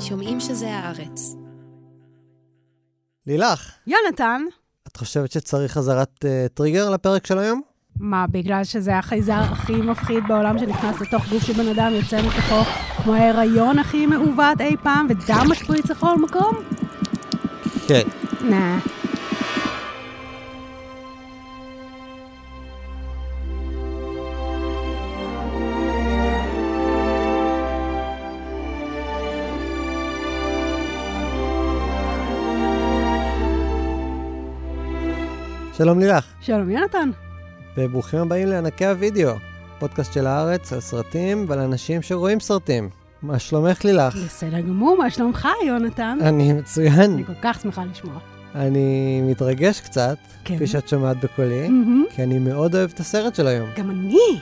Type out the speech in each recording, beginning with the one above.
שומעים שזה הארץ. לילך, יונתן, את חושבת שצריך חזרת uh, טריגר לפרק של היום? מה, בגלל שזה החייזר הכי מפחיד בעולם שנכנס לתוך גוף של בן אדם, יוצא מתוכו כמו ההיריון הכי מעוות אי פעם, ודם משפריץ לכל מקום? כן. נה. שלום לילך, שלום יונתן. וברוכים הבאים לענקי הוידאו, פודקאסט של הארץ על סרטים ועל אנשים שרואים סרטים. מה שלומך לילך? בסדר גמור, מה שלומך יונתן? אני מצוין. אני כל כך שמחה לשמוע. אני מתרגש קצת, כן. כפי שאת שומעת בקולי, מהמם. כי אני מאוד אוהב את הסרט של היום. גם אני.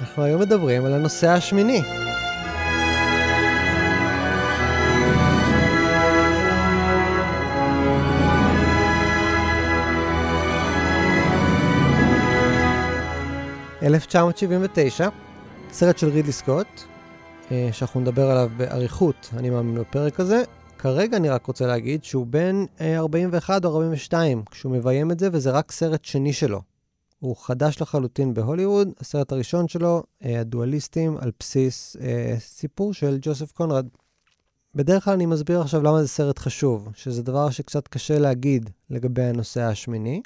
אנחנו היום מדברים על הנושא השמיני. "1979", סרט של רידלי סקוט, אה, שאנחנו נדבר עליו באריכות, אני מאמין בפרק הזה. כרגע אני רק רוצה להגיד שהוא בן אה, 41 או 42 כשהוא מביים את זה, וזה רק סרט שני שלו. הוא חדש לחלוטין בהוליווד, הסרט הראשון שלו, אה, הדואליסטים, על בסיס אה, סיפור של ג'וסף קונרד. בדרך כלל אני מסביר עכשיו למה זה סרט חשוב, שזה דבר שקצת קשה להגיד לגבי הנושא השמיני.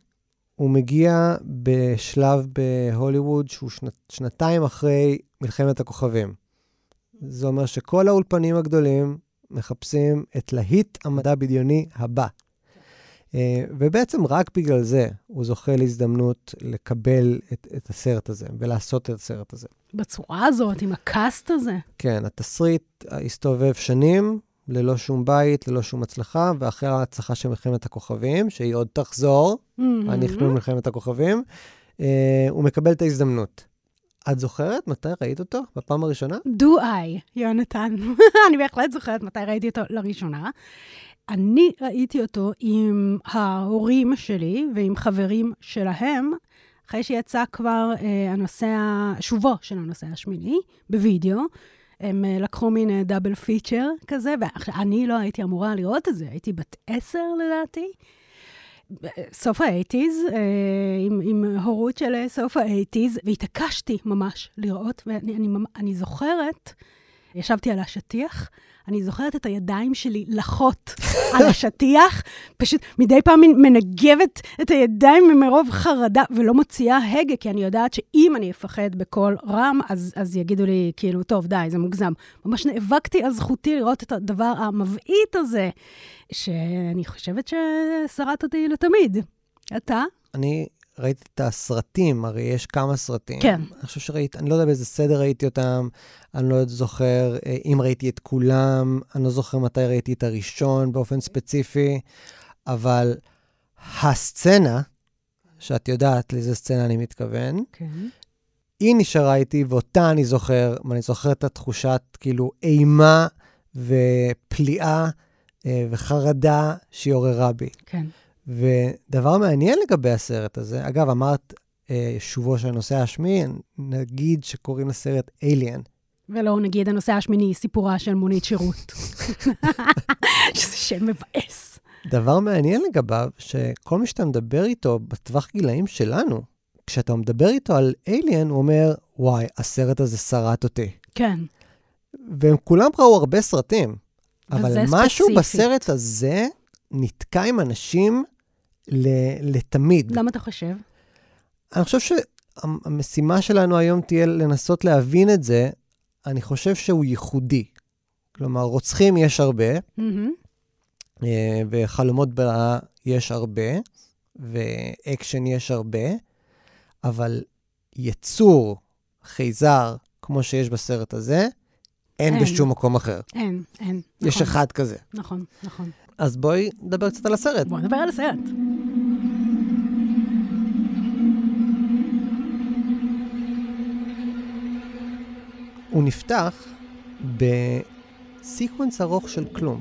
הוא מגיע בשלב בהוליווד שהוא שנת, שנתיים אחרי מלחמת הכוכבים. זה אומר שכל האולפנים הגדולים מחפשים את להיט המדע בדיוני הבא. אה, ובעצם רק בגלל זה הוא זוכה להזדמנות לקבל את, את הסרט הזה ולעשות את הסרט הזה. בצורה הזאת, עם הקאסט הזה. כן, התסריט הסתובב שנים, ללא שום בית, ללא שום הצלחה, ואחרי ההצלחה של מלחמת הכוכבים, שהיא עוד תחזור, מהמם. אנחנו מלחמת הכוכבים, אה, הוא מקבל את ההזדמנות. את זוכרת מתי ראית אותו? בפעם הראשונה? Do I, יונתן. אני בהחלט זוכרת מתי ראיתי אותו לראשונה. אני ראיתי אותו עם ההורים שלי ועם חברים שלהם, אחרי שיצא כבר אה, הנושא, שובו של הנושא השמיני בווידאו. הם אה, לקחו מין אה, דאבל פיצ'ר כזה, ואני לא הייתי אמורה לראות את זה, הייתי בת עשר לדעתי. סוף האייטיז, עם, עם הורות של אה, סוף האייטיז, והתעקשתי ממש לראות, ואני אני, אני זוכרת, ישבתי על השטיח, אני זוכרת את הידיים שלי לחות על השטיח, פשוט מדי פעם מנגבת את הידיים מרוב חרדה, ולא מוציאה הגה, כי אני יודעת שאם אני אפחד בקול רם, אז, אז יגידו לי, כאילו, טוב, די, זה מוגזם. ממש נאבקתי על זכותי לראות את הדבר המבעית הזה, שאני חושבת ששרט אותי לתמיד. אתה? אני ראיתי את הסרטים, הרי יש כמה סרטים. כן. אני חושב שראיתי, אני לא יודע באיזה סדר ראיתי אותם, אני לא זוכר אה, אם ראיתי את כולם, אני לא זוכר מתי ראיתי את הראשון באופן ספציפי, אבל הסצנה, שאת יודעת לאיזה סצנה אני מתכוון, כן. היא נשארה איתי, ואותה אני זוכר, ואני זוכר את התחושת כאילו אימה ופליאה אה, וחרדה שהיא עוררה בי. כן. ודבר מעניין לגבי הסרט הזה, אגב, אמרת אה, שובו של הנושא השמיעי, נגיד שקוראים לסרט Alien. ולא נגיד הנושא השמיני, סיפורה של מונית שירות. שזה שם מבאס. דבר מעניין לגביו, שכל מי שאתה מדבר איתו בטווח גילאים שלנו, כשאתה מדבר איתו על Alien, הוא אומר, וואי, הסרט הזה שרט אותי. כן. והם כולם ראו הרבה סרטים, אבל משהו ספציפית. בסרט הזה נתקע עם אנשים לתמיד. למה אתה חושב? אני חושב שהמשימה שלנו היום תהיה לנסות להבין את זה. אני חושב שהוא ייחודי. כלומר, רוצחים יש הרבה. אה, וחלומות ברעה יש הרבה, ואקשן יש הרבה, אבל יצור, חייזר, כמו שיש בסרט הזה, אין אין. בשום מקום אחר. אין, אין. יש נכון, אחד כזה. נכון, נכון. אז בואי נדבר קצת על הסרט. בוא נדבר על הסרט. הוא נפתח בסיקוונס ארוך של כלום.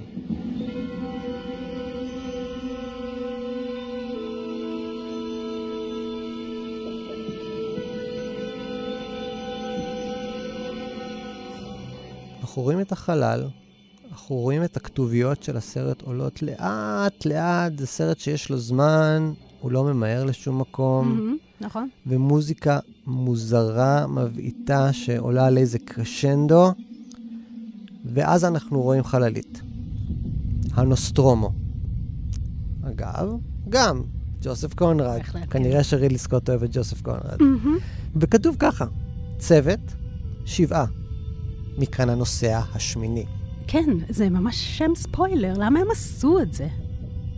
אנחנו רואים את החלל, אנחנו רואים את הכתוביות של הסרט עולות לאט-לאט, זה סרט שיש לו זמן, הוא לא ממהר לשום מקום, מהמם, נכון. ומוזיקה מוזרה, מבעיטה, שעולה על איזה קרשנדו, ואז אנחנו רואים חללית. הנוסטרומו. אגב, גם ג'וסף קונרד. כן. כנראה שרידלי סקוט אוהב את ג'וסף קונרד. מהמם. וכתוב ככה, צוות, שבעה, מכאן הנוסע השמיני. כן, זה ממש שם ספוילר, למה הם עשו את זה?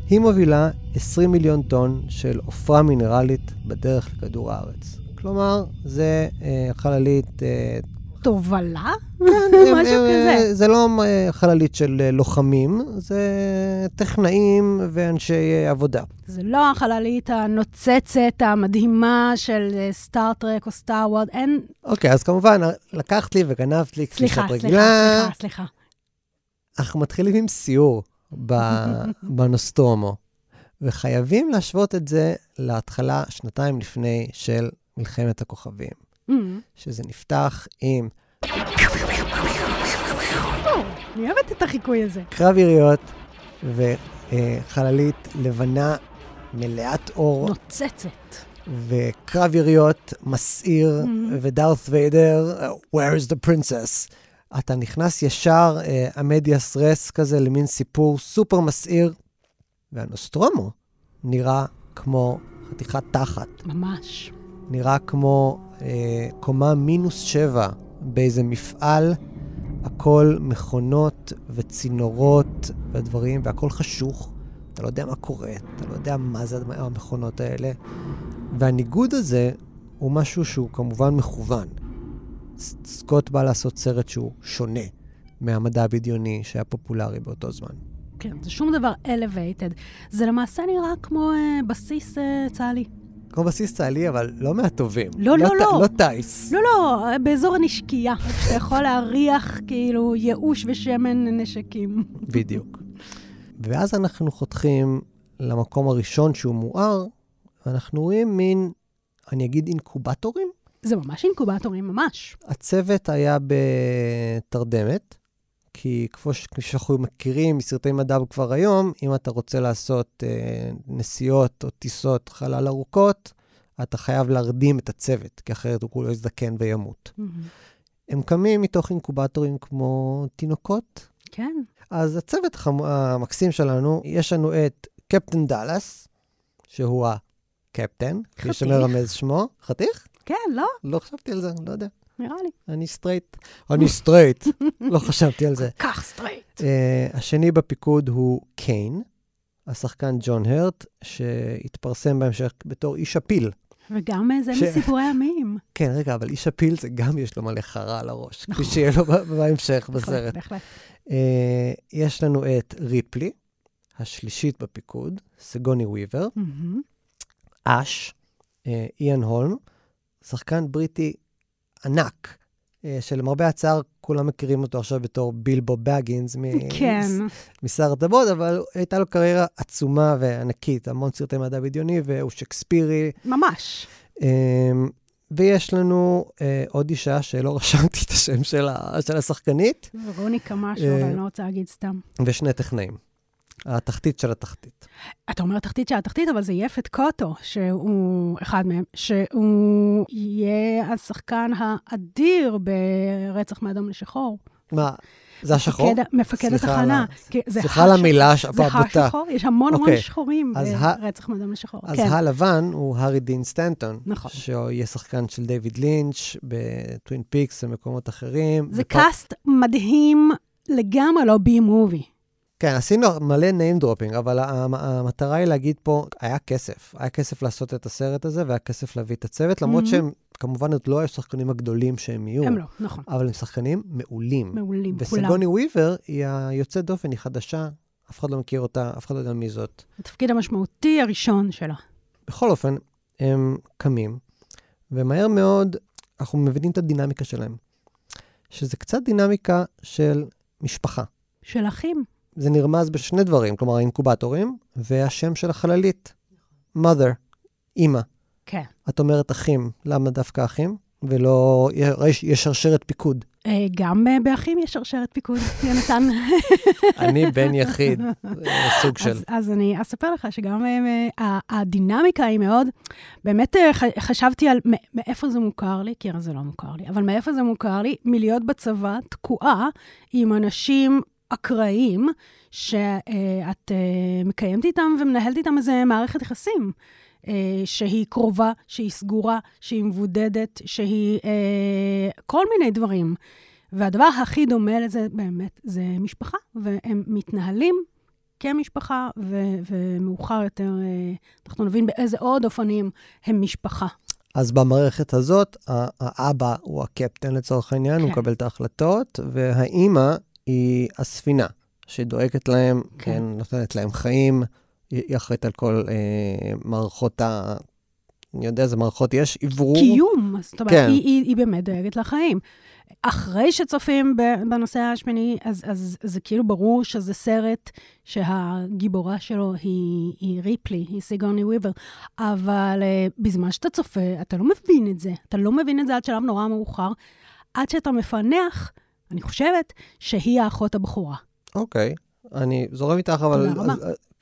היא מובילה 20 מיליון טון של עופרה מינרלית בדרך לכדור הארץ. כלומר, זה אה, חללית... אה, תובלה? הם- משהו אה, כזה. זה לא אה, חללית של אה, לוחמים, זה טכנאים ואנשי אה, עבודה. זה לא החללית הנוצצת, המדהימה של אה, סטארט-טרק או סטאר וורד, אין... אוקיי, אז כמובן, לקחת לי וגנבת לי סליחה, סליחה. סליחה, סליחה. אנחנו מתחילים עם סיור בנוסטרומו, וחייבים להשוות את זה להתחלה, שנתיים לפני, של מלחמת הכוכבים, אמ, שזה נפתח עם אני אוהבת את החיקוי הזה. קרב יריות וחללית לבנה מלאת אור, נוצצת. וקרב יריות מסעיר, Mhm. ודארת ויידר, Where is the princess? אתה נכנס ישר, המדיאס רס כזה, למין סיפור סופר מסעיר, והנוסטרומו נראה כמו חתיכת תחת, ממש. נראה כמו אה, קומה מינוס שבע באיזה מפעל, הכל מכונות וצינורות ודברים, והכל חשוך. אתה לא יודע מה קורה, אתה לא יודע מה זה המכונות האלה. והניגוד הזה הוא משהו שהוא כמובן מכוון. סקוט בא לעשות סרט שהוא שונה מהמדע הבדיוני שהיה פופולרי באותו זמן. כן, זה שום דבר elevated. זה למעשה נראה כמו אה, בסיס אה, צה"לי. כמו בסיס צה"לי, אבל לא מהטובים. לא, לא, ט- לא. לא טייס. לא, לא, באזור הנשקייה. אתה יכול להריח כאילו ייאוש ושמן נשקים. בדיוק. ואז אנחנו חותכים למקום הראשון שהוא מואר, ואנחנו רואים מין, אני אגיד אינקובטורים. זה ממש אינקובטורים, ממש. הצוות היה בתרדמת, כי כמו כפי שאנחנו מכירים מסרטי מדע כבר היום, אם אתה רוצה לעשות אה, נסיעות או טיסות חלל ארוכות, אתה חייב להרדים את הצוות, כי אחרת הוא כולו יזדקן וימות. הם קמים מתוך אינקובטורים כמו תינוקות, כן. אז הצוות החמ... המקסים שלנו, יש לנו את קפטן דאלאס, שהוא הקפטן, כפי חתיך. שמרמז שמו. חתיך? כן, לא? לא חשבתי על זה, לא יודע. נראה לי. אני סטרייט. אני סטרייט, לא חשבתי על זה. כך סטרייט. Uh, השני בפיקוד הוא קיין, השחקן ג'ון הרט, שהתפרסם בהמשך בתור איש הפיל. וגם אה, זה ש- מסיפורי עמים. כן, רגע, אבל איש הפיל זה גם יש לו מלא חרא על הראש, כפי נכון. שיהיה לו בהמשך בהחלט, בסרט. בהחלט. Uh, יש לנו את ריפלי, השלישית בפיקוד, סגוני וויבר. אש, אה, איאן הולם, שחקן בריטי ענק, אה, שלמרבה הצער כולם מכירים אותו עכשיו בתור בילבו בגינס מ- כן. משר הטבות, אבל הייתה לו קריירה עצומה וענקית, המון סרטי מדע בדיוני, והוא שקספירי. ממש. אה, ויש לנו אה, עוד אישה שלא רשמתי את השם של, ה- של השחקנית, רוניקה משהו, אה, אבל אני לא רוצה להגיד סתם. ושני טכנאים. התחתית של התחתית. אתה אומר תחתית של התחתית, אבל זה יפת קוטו, שהוא אחד מהם, שהוא יהיה השחקן האדיר ברצח מאדום לשחור. מה, זה השחור? מפקד- התחנה. סליחה על. המילה ש- זה הבוטה. השחור, יש המון המון אוקיי. שחורים ברצח מאדום לשחור. אז כן, הלבן הוא הארי דין סטנטון. נכון. שיהיה שחקן של דיוויד לינץ' בטווין פיקס ומקומות אחרים. זה ופ- cast מדהים לגמרי לא B movie. כן, עשינו מלא name dropping, אבל המ- המטרה היא להגיד פה, היה כסף. היה כסף לעשות את הסרט הזה, והיה כסף להביא את הצוות, למרות Mhm. שהם כמובן עוד לא היו השחקנים הגדולים שהם יהיו. הם לא, נכון. אבל הם שחקנים מעולים. מעולים, כולם. וסגוני וויבר היא היוצאת דופן, היא חדשה, אף אחד לא מכיר אותה, אף אחד לא יודע מי זאת. התפקיד המשמעותי הראשון שלה. בכל אופן, הם קמים, ומהר מאוד אנחנו מבינים את הדינמיקה שלהם. שזה קצת דינמיקה של משפחה. של אחים. זה נרמז בשני דברים, כלומר האינקובטורים והשם של החללית. mother, אימא. כן. את אומרת אחים, למה דווקא אחים? ולא, יש, יש שרשרת פיקוד. אה, גם אה, באחים יש שרשרת פיקוד, יונתן. אני בן יחיד, סוג של. אז, אז אני אספר לך שגם אה, הדינמיקה היא מאוד, באמת חשבתי על מאיפה זה מוכר לי, כי הרי זה לא מוכר לי, אבל מאיפה זה מוכר לי? מלהיות בצבא תקועה עם אנשים אקראיים, שאת מקיימת איתם ומנהלת איתם איזה מערכת יחסים. אה, שהיא קרובה, שהיא סגורה, שהיא מבודדת, שהיא אה, כל מיני דברים. והדבר הכי דומה לזה באמת זה משפחה, והם מתנהלים כמשפחה, ו- ומאוחר יותר אה, אנחנו נבין באיזה עוד אופנים הם משפחה. אז במערכת הזאת, האבא הוא הקפטן לצורך העניין, כן. הוא מקבל את ההחלטות, והאימא היא הספינה, שדואגת להם, כן. כן, נותנת להם חיים, היא אחראית על כל אה, מערכות ה... אני יודע איזה מערכות יש, אוורור. קיום, זאת אומרת, כן. היא, היא, היא באמת דואגת לחיים. אחרי שצופים בנושא השמיני, אז, אז זה כאילו ברור שזה סרט שהגיבורה שלו היא, היא ריפלי, היא סיגוני וויבר, אבל uh, בזמן שאתה צופה, אתה לא מבין את זה. אתה לא מבין את זה עד שלב נורא מאוחר, עד שאתה מפענח, אני חושבת, שהיא האחות הבכורה. אוקיי. אני זורם איתך, אבל... תודה רבה.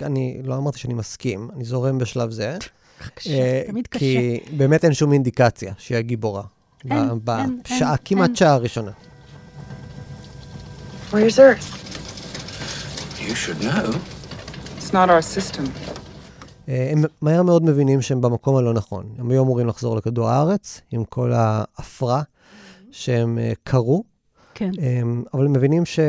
אני לא אמרתי שאני מסכים, אני זורם בשלב זה. קשה, אה, תמיד קשה. כי באמת אין שום אינדיקציה שהיא הגיבורה. אין, אין, בשעה. כמעט שעה הראשונה. Where's Earth? You should know. It's not our system. אה, הם מהר מאוד מבינים שהם במקום הלא נכון. הם היו אמורים לחזור לכדור הארץ עם כל ההפרעה שהם אה, קרו. כן. אבל הם מבינים ש...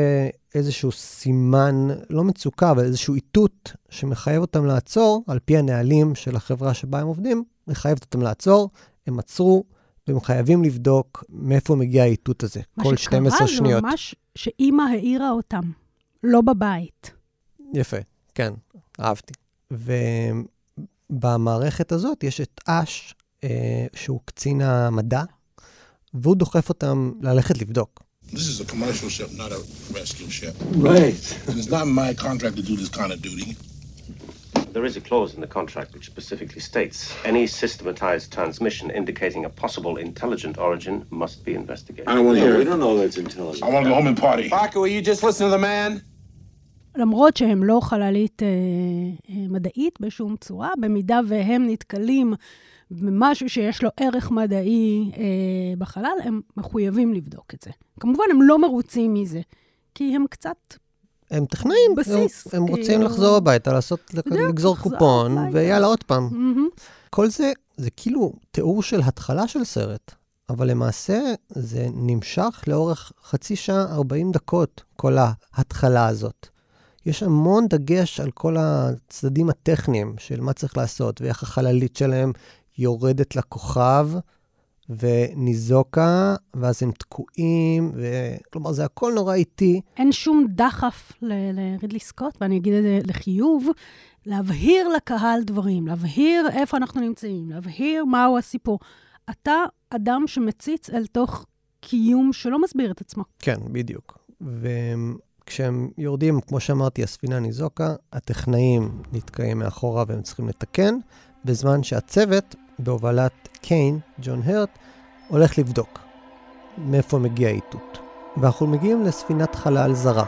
איזשהו סימן, לא מצוקה, אבל איזשהו איתות שמחייב אותם לעצור, על פי הנהלים של החברה שבה הם עובדים, מחייבת אותם לעצור, הם עצרו, והם חייבים לבדוק מאיפה מגיע האיתות הזה, כל 12 שניות. מה שקרה זה ממש שאימא העירה אותם, לא בבית. יפה, כן, אהבתי. ובמערכת הזאת יש את אש, אה, שהוא קצין המדע, והוא דוחף אותם ללכת לבדוק. This is a commercial ship, not a rescue ship. Right. And it's not my contract to do this kind of duty. There is a clause in the contract which specifically states any systematized transmission indicating a possible intelligent origin must be investigated. I don't want to hear it. We don't know that's intelligent. I want to go home and party. Baku, will you just listen to the man? למרות שהם לא חללית אה, אה, מדעית בשום צורה, במידה והם נתקלים במשהו שיש לו ערך מדעי אה, בחלל, הם מחויבים לבדוק את זה. כמובן, הם לא מרוצים מזה, כי הם קצת... הם טכנאים, בסיס. הם, הם רוצים כאילו... לחזור הביתה, לעשות, לגזור קופון, ויאללה, עוד פעם. Mm-hmm. כל זה, זה כאילו תיאור של התחלה של סרט, אבל למעשה זה נמשך לאורך חצי שעה, 40 דקות, כל ההתחלה הזאת. יש המון דגש על כל הצדדים הטכניים של מה צריך לעשות, ואיך החללית שלהם יורדת לכוכב וניזוקה, ואז הם תקועים, ו... כלומר, זה הכל נורא איטי. אין שום דחף לרידלי סקוט, ואני אגיד את זה לחיוב, להבהיר לקהל דברים, להבהיר איפה אנחנו נמצאים, להבהיר מהו הסיפור. אתה אדם שמציץ אל תוך קיום שלא מסביר את עצמו. כן, בדיוק. וכשהם יורדים, כמו שאמרתי, הספינה ניזוקה, הטכנאים נתקעים מאחורה והם צריכים לתקן, בזמן שהצוות בהובלת קיין, ג'ון הרט, הולך לבדוק מאיפה מגיע האיתות. ואנחנו מגיעים לספינת חלל זרה.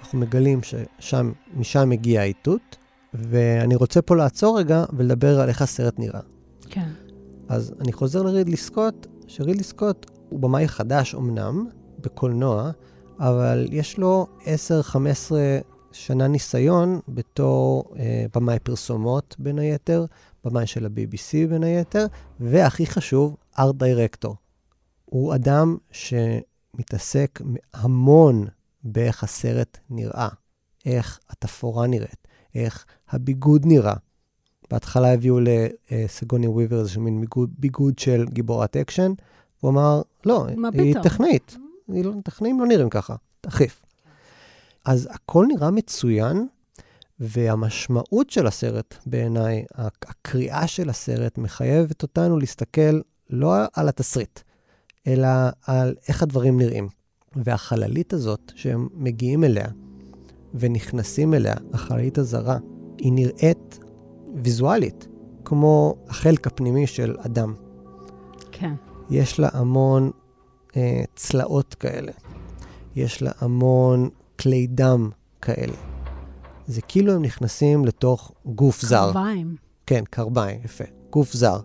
אנחנו מגלים ששם, משם מגיע האיתות, ואני רוצה פה לעצור רגע ולדבר על איך הסרט נראה. כן. אז אני חוזר לרידלי סקוט, שרידלי סקוט הוא במאי חדש אמנם, בקולנוע, אבל יש לו 10-15 שנה ניסיון בתור אה, במאי פרסומות בין היתר, במאי של ה-BBC בין היתר, והכי חשוב, ארט דירקטור. הוא אדם שמתעסק המון באיך הסרט נראה, איך התפאורה נראית, איך הביגוד נראה. בהתחלה הביאו לסיגורני וויבר איזשהו מין ביגוד, ביגוד של גיבורת אקשן, הוא אמר, לא, היא טכנאית. לא, טכנאים לא נראים ככה, תחליף. אז הכל נראה מצוין, והמשמעות של הסרט, בעיניי, הקריאה של הסרט, מחייבת אותנו להסתכל לא על התסריט, אלא על איך הדברים נראים. והחללית הזאת, שהם מגיעים אליה ונכנסים אליה, החללית הזרה, היא נראית ויזואלית, כמו החלק הפנימי של אדם. כן. יש לה המון אה, צלעות כאלה. יש לה המון כלי דם כאלה. זה כאילו הם נכנסים לתוך גוף זר. קרביים. כן, קרביים, יפה. גוף זר.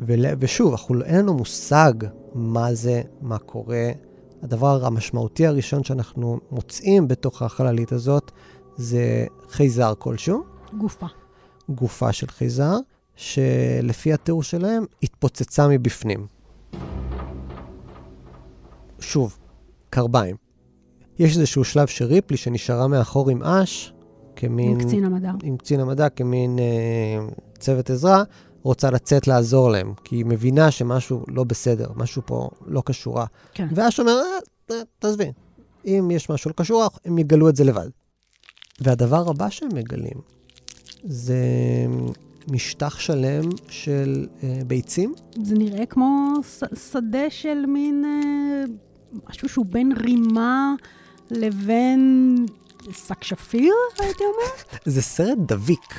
ול... ושוב, אנחנו, אין לנו מושג מה זה, מה קורה. הדבר המשמעותי הראשון שאנחנו מוצאים בתוך החללית הזאת זה חייזר כלשהו, גופה. גופה של חייזר, שלפי התיאור שלהם התפוצצה מבפנים. שוב, קרביים. יש איזשהו שלב שריפלי שנשארה מאחור עם אש, כמין... עם קצין המדע. עם קצין המדע, כמין אה, צוות עזרה, רוצה לצאת לעזור להם, כי היא מבינה שמשהו לא בסדר, משהו פה לא כשורה. כן. ואש אומר, אה, תעזבי, אם יש משהו לא כשורה, הם יגלו את זה לבד. והדבר הבא שהם מגלים זה משטח שלם של אה, ביצים. זה נראה כמו ש- שדה של מין אה, משהו שהוא בין רימה לבין שק שפיר, הייתי אומרת. זה סרט דביק,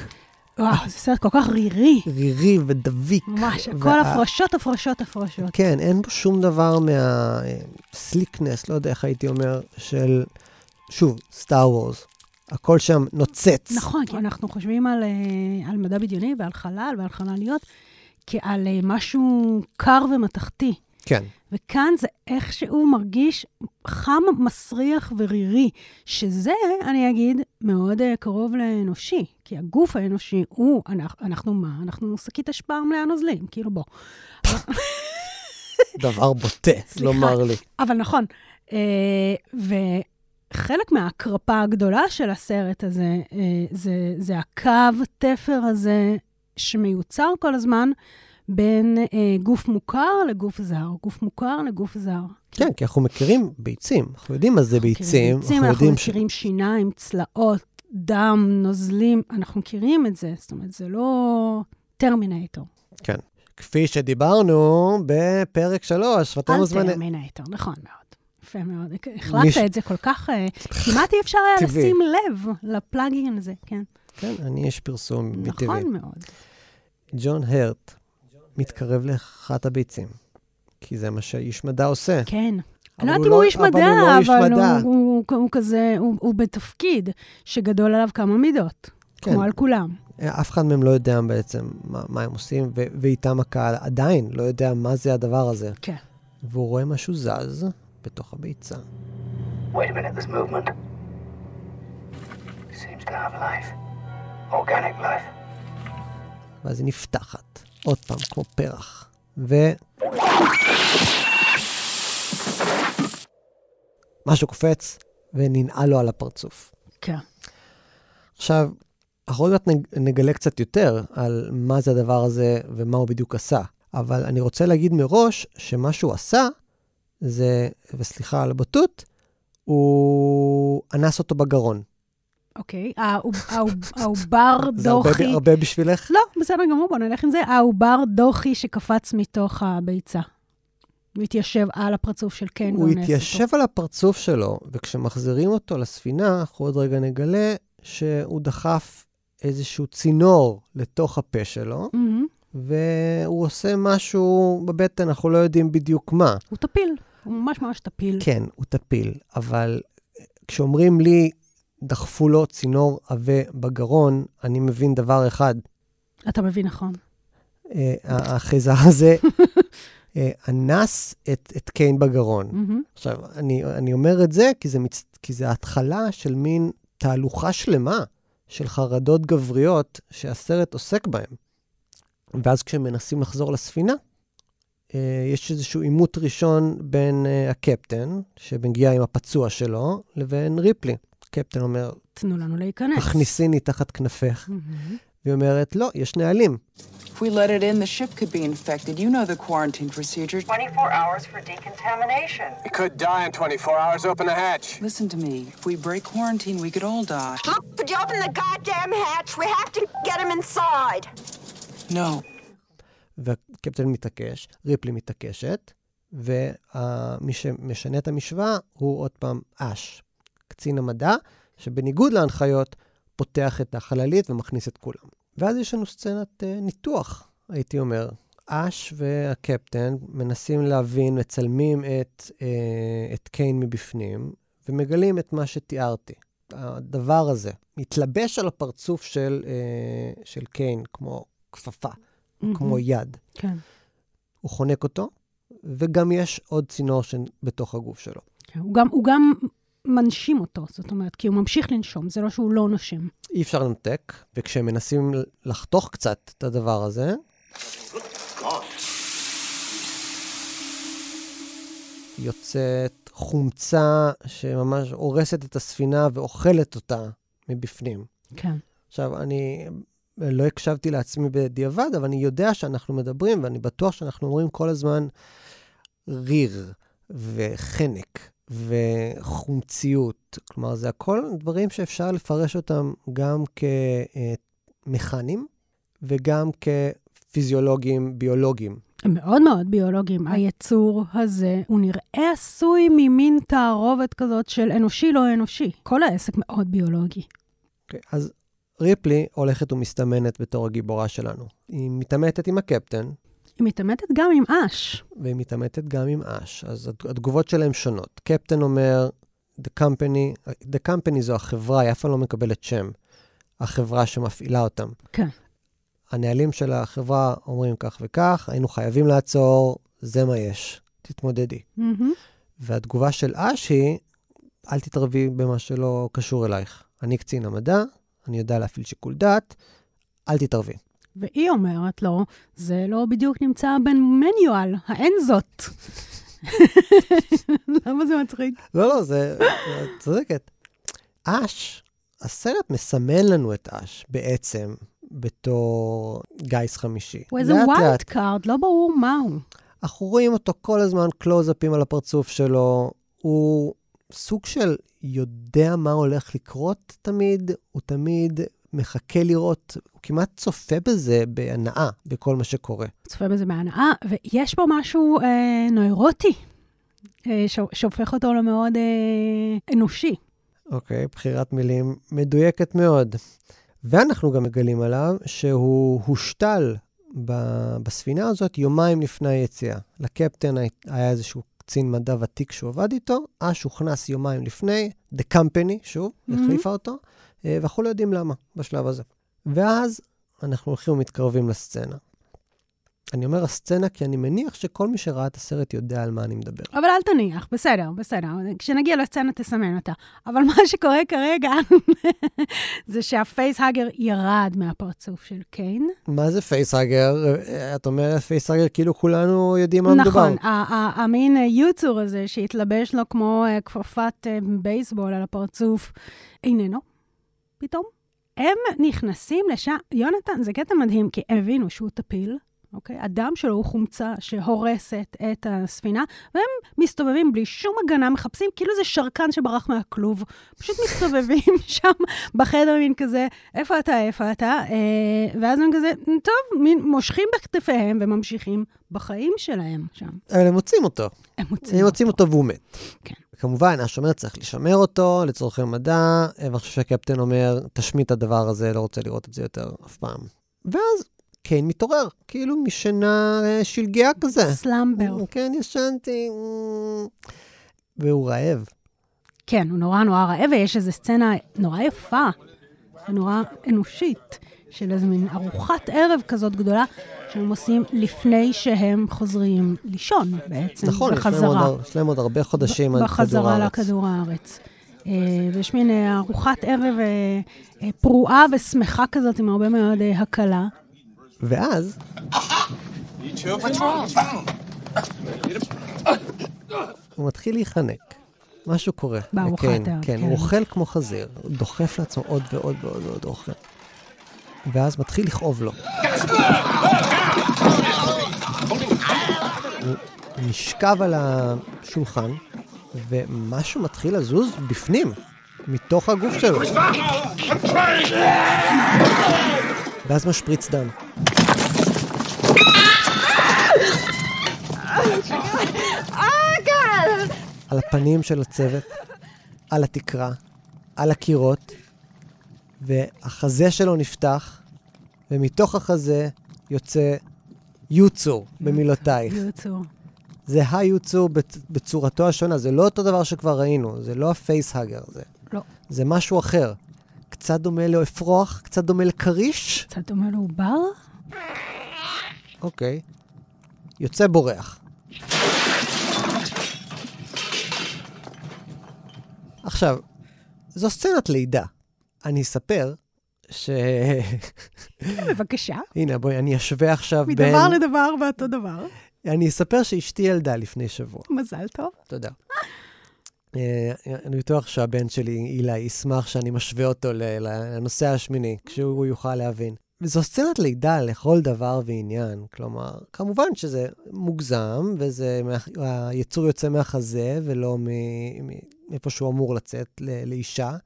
וואו, זה סרט כל כך רירי. רירי ודביק. ממש, הכל וה- הפרשות, הפרשות, הפרשות. כן, אין בו שום דבר מהסליקנס, לא יודע איך הייתי אומר, של, שוב, סטאר וורס. הכל שם נוצץ. נכון, כי אנחנו חושבים על, אה, על מדע בדיוני ועל חלל ועל חלליות כעל אה, משהו קר ומתכתי. כן, וכאן זה איכשהו מרגיש חם, מסריח ורירי, שזה, אני אגיד, מאוד uh, קרוב לאנושי. כי הגוף האנושי הוא, אנחנו, אנחנו מה? אנחנו שקית אשפה מלאה נוזלים, כאילו בוא. דבר בוטה. לומר לי. אבל נכון, uh, וחלק מההקרפה הגדולה של הסרט הזה, uh, זה, זה הקו תפר הזה שמיוצר כל הזמן בין uh, גוף מוכר לגוף זר, גוף מוכר לגוף זר. כן, כי אנחנו מכירים ביצים, אנחנו יודעים מה זה ביצים, ביצים, אנחנו ש... מכירים שיניים, צלעות, דם, נוזלים, אנחנו מכירים את זה, זאת אומרת, זה לא טרמינטור. כן. כפי שדיברנו בפרק 3, ואתה אל מוזמן... טרמינטור, נכון מאוד. יפה מאוד. החלטת מיש- את זה כל כך, אה, כמעט אי אפשר היה טבעי. לשים לב לפלאגין הזה, כן. כן, אני איש פרסום מטבעי. נכון מאוד. ג'ון הרט מתקרב לאחת הביצים, כי זה מה שאיש מדע עושה. כן. אבל אני לא יודעת אם הוא לא- איש אבל הוא מדע, לא איש אבל מדע. הוא- הוא- הוא כזה, הוא הוא בתפקיד שגדול עליו כמה מידות, כן. כמו על כולם. אף אחד מהם לא יודע בעצם מה, מה הם עושים, ו- ואיתם הקהל עדיין לא יודע מה זה הדבר הזה. כן. והוא רואה משהו זז בתוך הביצה. Wait a minute, there's movement. Seems to have life. Organic life. ואז היא נפתחת, עוד פעם, כמו פרח. ו... משהו קופץ וננעל לו על הפרצוף. כן. עכשיו, אנחנו עוד מעט נג- נגלה קצת יותר על מה זה הדבר הזה ומה הוא בדיוק עשה. אבל אני רוצה להגיד מראש שמה שהוא עשה זה, וסליחה על הבוטות, הוא אנס אותו בגרון. אוקיי. העוב- העוב- העובר זה הרבה, דוחי. בשבילך? לא, בסדר גמור, בוא נלך עם זה. העובר דוחי שקפץ מתוך הביצה. הוא התיישב על הפרצוף של קיין הוא ואונס אותו. התיישב על הפרצוף שלו, וכשמחזירים אותו לספינה, אנחנו עוד רגע נגלה שהוא דחף איזשהו צינור לתוך הפה שלו. והוא עושה משהו בבטן, אנחנו לא יודעים בדיוק מה. הוא טפיל, הוא ממש ממש טפיל. כן, הוא טפיל, אבל כשאומרים לי, דחפו לו צינור עבה בגרון, אני מבין דבר אחד. אתה מבין נכון. אה, החייזר הזה אה, אנס את, את קיין בגרון. מהמם. עכשיו, אני, אני אומר את זה כי זה, מצ... כי זה התחלה של מין תהלוכה שלמה של חרדות גבריות שהסרט עוסק בהן. ואז כשהם מנסים לחזור לספינה, אה, יש איזשהו עימות ראשון בין הקפטן, שמגיע עם הפצוע שלו, לבין ריפלי. הקפטן אומר, תנו לנו להיכנס. תכניסיני תחת כנפך. מהמם. והיא אומרת, לא, יש נהלים. If we let it in, the ship could be infected. You know the quarantine procedure. 24 hours for decontamination. It could die in 24 hours. Open the hatch. Listen to me. If we break quarantine, we could all die. Look, could you open the goddamn hatch? We have to get him inside. No. והקפטן מתעקש, ריפלי מתעקשת, ומי שמשנה את המשוואה הוא עוד פעם אש, קצין המדע, שבניגוד להנחיות, פותח את החללית ומכניס את כולם. ואז יש לנו סצנת uh, ניתוח, הייתי אומר. אש והקפטן מנסים להבין, מצלמים את, uh, את קיין מבפנים, ומגלים את מה שתיארתי. הדבר הזה מתלבש על הפרצוף של, uh, של קיין כמו כפפה, mm-hmm. כמו יד. כן. הוא חונק אותו, וגם יש עוד צינור בתוך הגוף שלו. כן, הוא גם, הוא גם מנשים אותו, זאת אומרת, כי הוא ממשיך לנשום, זה לא שהוא לא נושם. אי אפשר לנתק, וכשהם מנסים לחתוך קצת את הדבר הזה, יוצאת חומצה שממש הורסת את הספינה ואוכלת אותה מבפנים. כן. עכשיו, אני לא הקשבתי לעצמי בדיעבד, אבל אני יודע שאנחנו מדברים, ואני בטוח שאנחנו אומרים כל הזמן ריר וחנק וחומציות. כלומר, זה הכל דברים שאפשר לפרש אותם גם כמכנים וגם כפיזיולוגיים, ביולוגיים. הם מאוד מאוד ביולוגיים. היצור הזה, הוא נראה עשוי ממין תערובת כזאת של אנושי לא אנושי. כל העסק מאוד ביולוגי. Okay, אוקיי, אז ריפלי הולכת ומסתמנת בתור הגיבורה שלנו. היא מתעמתת עם הקפטן. היא מתעמתת גם עם אש. והיא מתעמתת גם עם אש. אז התגובות שלהם שונות. קפטן אומר, The Company, The Company זו החברה, היא אף פעם לא מקבלת שם. החברה שמפעילה אותם. כן. הנהלים של החברה אומרים כך וכך, היינו חייבים לעצור, זה מה יש, תתמודדי. Mm-hmm. והתגובה של אש היא, אל תתערבי במה שלא קשור אלייך. אני קצין המדע, אני יודע להפעיל שיקול דעת, אל תתערבי. והיא אומרת לו, זה לא בדיוק נמצא במניואל, האין זאת. למה זה מצחיק? לא, לא, זה... את צודקת. אש, הסרט מסמן לנו את אש בעצם בתור גיס חמישי. הוא איזה wild card, לא ברור מהו. אנחנו רואים אותו כל הזמן קלוז-אפים על הפרצוף שלו. הוא סוג של יודע מה הולך לקרות תמיד, הוא תמיד מחכה לראות, הוא כמעט צופה בזה בהנאה, בכל מה שקורה. צופה בזה בהנאה, ויש פה משהו אה, נוירוטי, אה, שהופך אותו למאוד אה, אנושי. אוקיי, בחירת מילים מדויקת מאוד. ואנחנו גם מגלים עליו שהוא הושתל בספינה הזאת יומיים לפני היציאה. לקפטן היה איזשהו קצין מדע ותיק שהוא עבד איתו, אש הוכנס יומיים לפני, The Company, שוב, mm-hmm. החליפה אותו, ואנחנו לא יודעים למה בשלב הזה. ואז אנחנו הולכים ומתקרבים לסצנה. אני אומר הסצנה כי אני מניח שכל מי שראה את הסרט יודע על מה אני מדבר. אבל אל תניח, בסדר, בסדר. כשנגיע לסצנה תסמן אותה. אבל מה שקורה כרגע זה שהפייסהאגר ירד מהפרצוף של קיין. מה זה פייסהאגר? את אומרת פייסהאגר כאילו כולנו יודעים מה מדובר. נכון, המין יוצור הזה שהתלבש לו כמו אה, כפפת אה, בייסבול על הפרצוף, איננו, פתאום. הם נכנסים לשם, יונתן, זה קטע מדהים, כי הבינו שהוא טפיל. אוקיי? הדם שלו הוא חומצה שהורסת את הספינה, והם מסתובבים בלי שום הגנה, מחפשים כאילו זה שרקן שברח מהכלוב. פשוט מסתובבים שם בחדר, מין כזה, איפה אתה, איפה אתה? אה, ואז הם כזה, טוב, מין מושכים בכתפיהם וממשיכים בחיים שלהם שם. אבל הם מוצאים אותו. הם מוצאים הם מוצאים אותו והוא מת. כן. כמובן, השומר צריך לשמר אותו לצורכי מדע, ואני חושב שהקפטן אומר, תשמיט את הדבר הזה, לא רוצה לראות את זה יותר אף פעם. ואז קיין מתעורר, כאילו משינה אה, שלגיה כזה. סלאמבר. כן, ישנתי. אה, והוא רעב. כן, הוא נורא נורא רעב, ויש איזו סצנה נורא יפה, ונורא אנושית, של איזו מין ארוחת ערב כזאת גדולה, שהם עושים לפני שהם חוזרים לישון בעצם, נכון, בחזרה. נכון, יש להם עוד הרבה חודשים עד כדור הארץ. בחזרה לכדור הארץ. אה, ויש מין ארוחת ערב פרועה ושמחה כזאת, עם הרבה מאוד הקלה. ואז... הוא מתחיל להיחנק. משהו קורה. בארוחת הערב, כן. כן, הוא אוכל כמו חזיר, הוא דוחף לעצמו עוד ועוד ועוד ועוד אוכל. ואז מתחיל לכאוב לו. הוא נשכב על השולחן, ומשהו מתחיל לזוז בפנים, מתוך הגוף שלו. ואז משפריץ דם. על הפנים של הצוות, על התקרה, על הקירות, והחזה שלו נפתח, ומתוך החזה יוצא יוצור, במילותיי. יוצור. זה היוצור בצ- בצורתו השונה, זה לא אותו דבר שכבר ראינו, זה לא הפייסהאגר הזה. לא. זה משהו אחר. קצת דומה לאפרוח, קצת דומה לכריש, קצת דומה לעובר? אוקיי. יוצא בורח. עכשיו, זו סצנת לידה. אני אספר ש... בבקשה. הנה, בואי, אני אשווה עכשיו בין... מדבר לדבר ואותו דבר. אני אספר שאשתי ילדה לפני שבוע. מזל טוב. תודה. אה, אני בטוח שהבן שלי, אילי, ישמח שאני משווה אותו לנושא השמיני, כשהוא יוכל להבין. וזו סצנת לידה לכל דבר ועניין. כלומר, כמובן שזה מוגזם, וזה, היצור יוצא מהחזה ולא מאיפה שהוא אמור לצאת לאישה,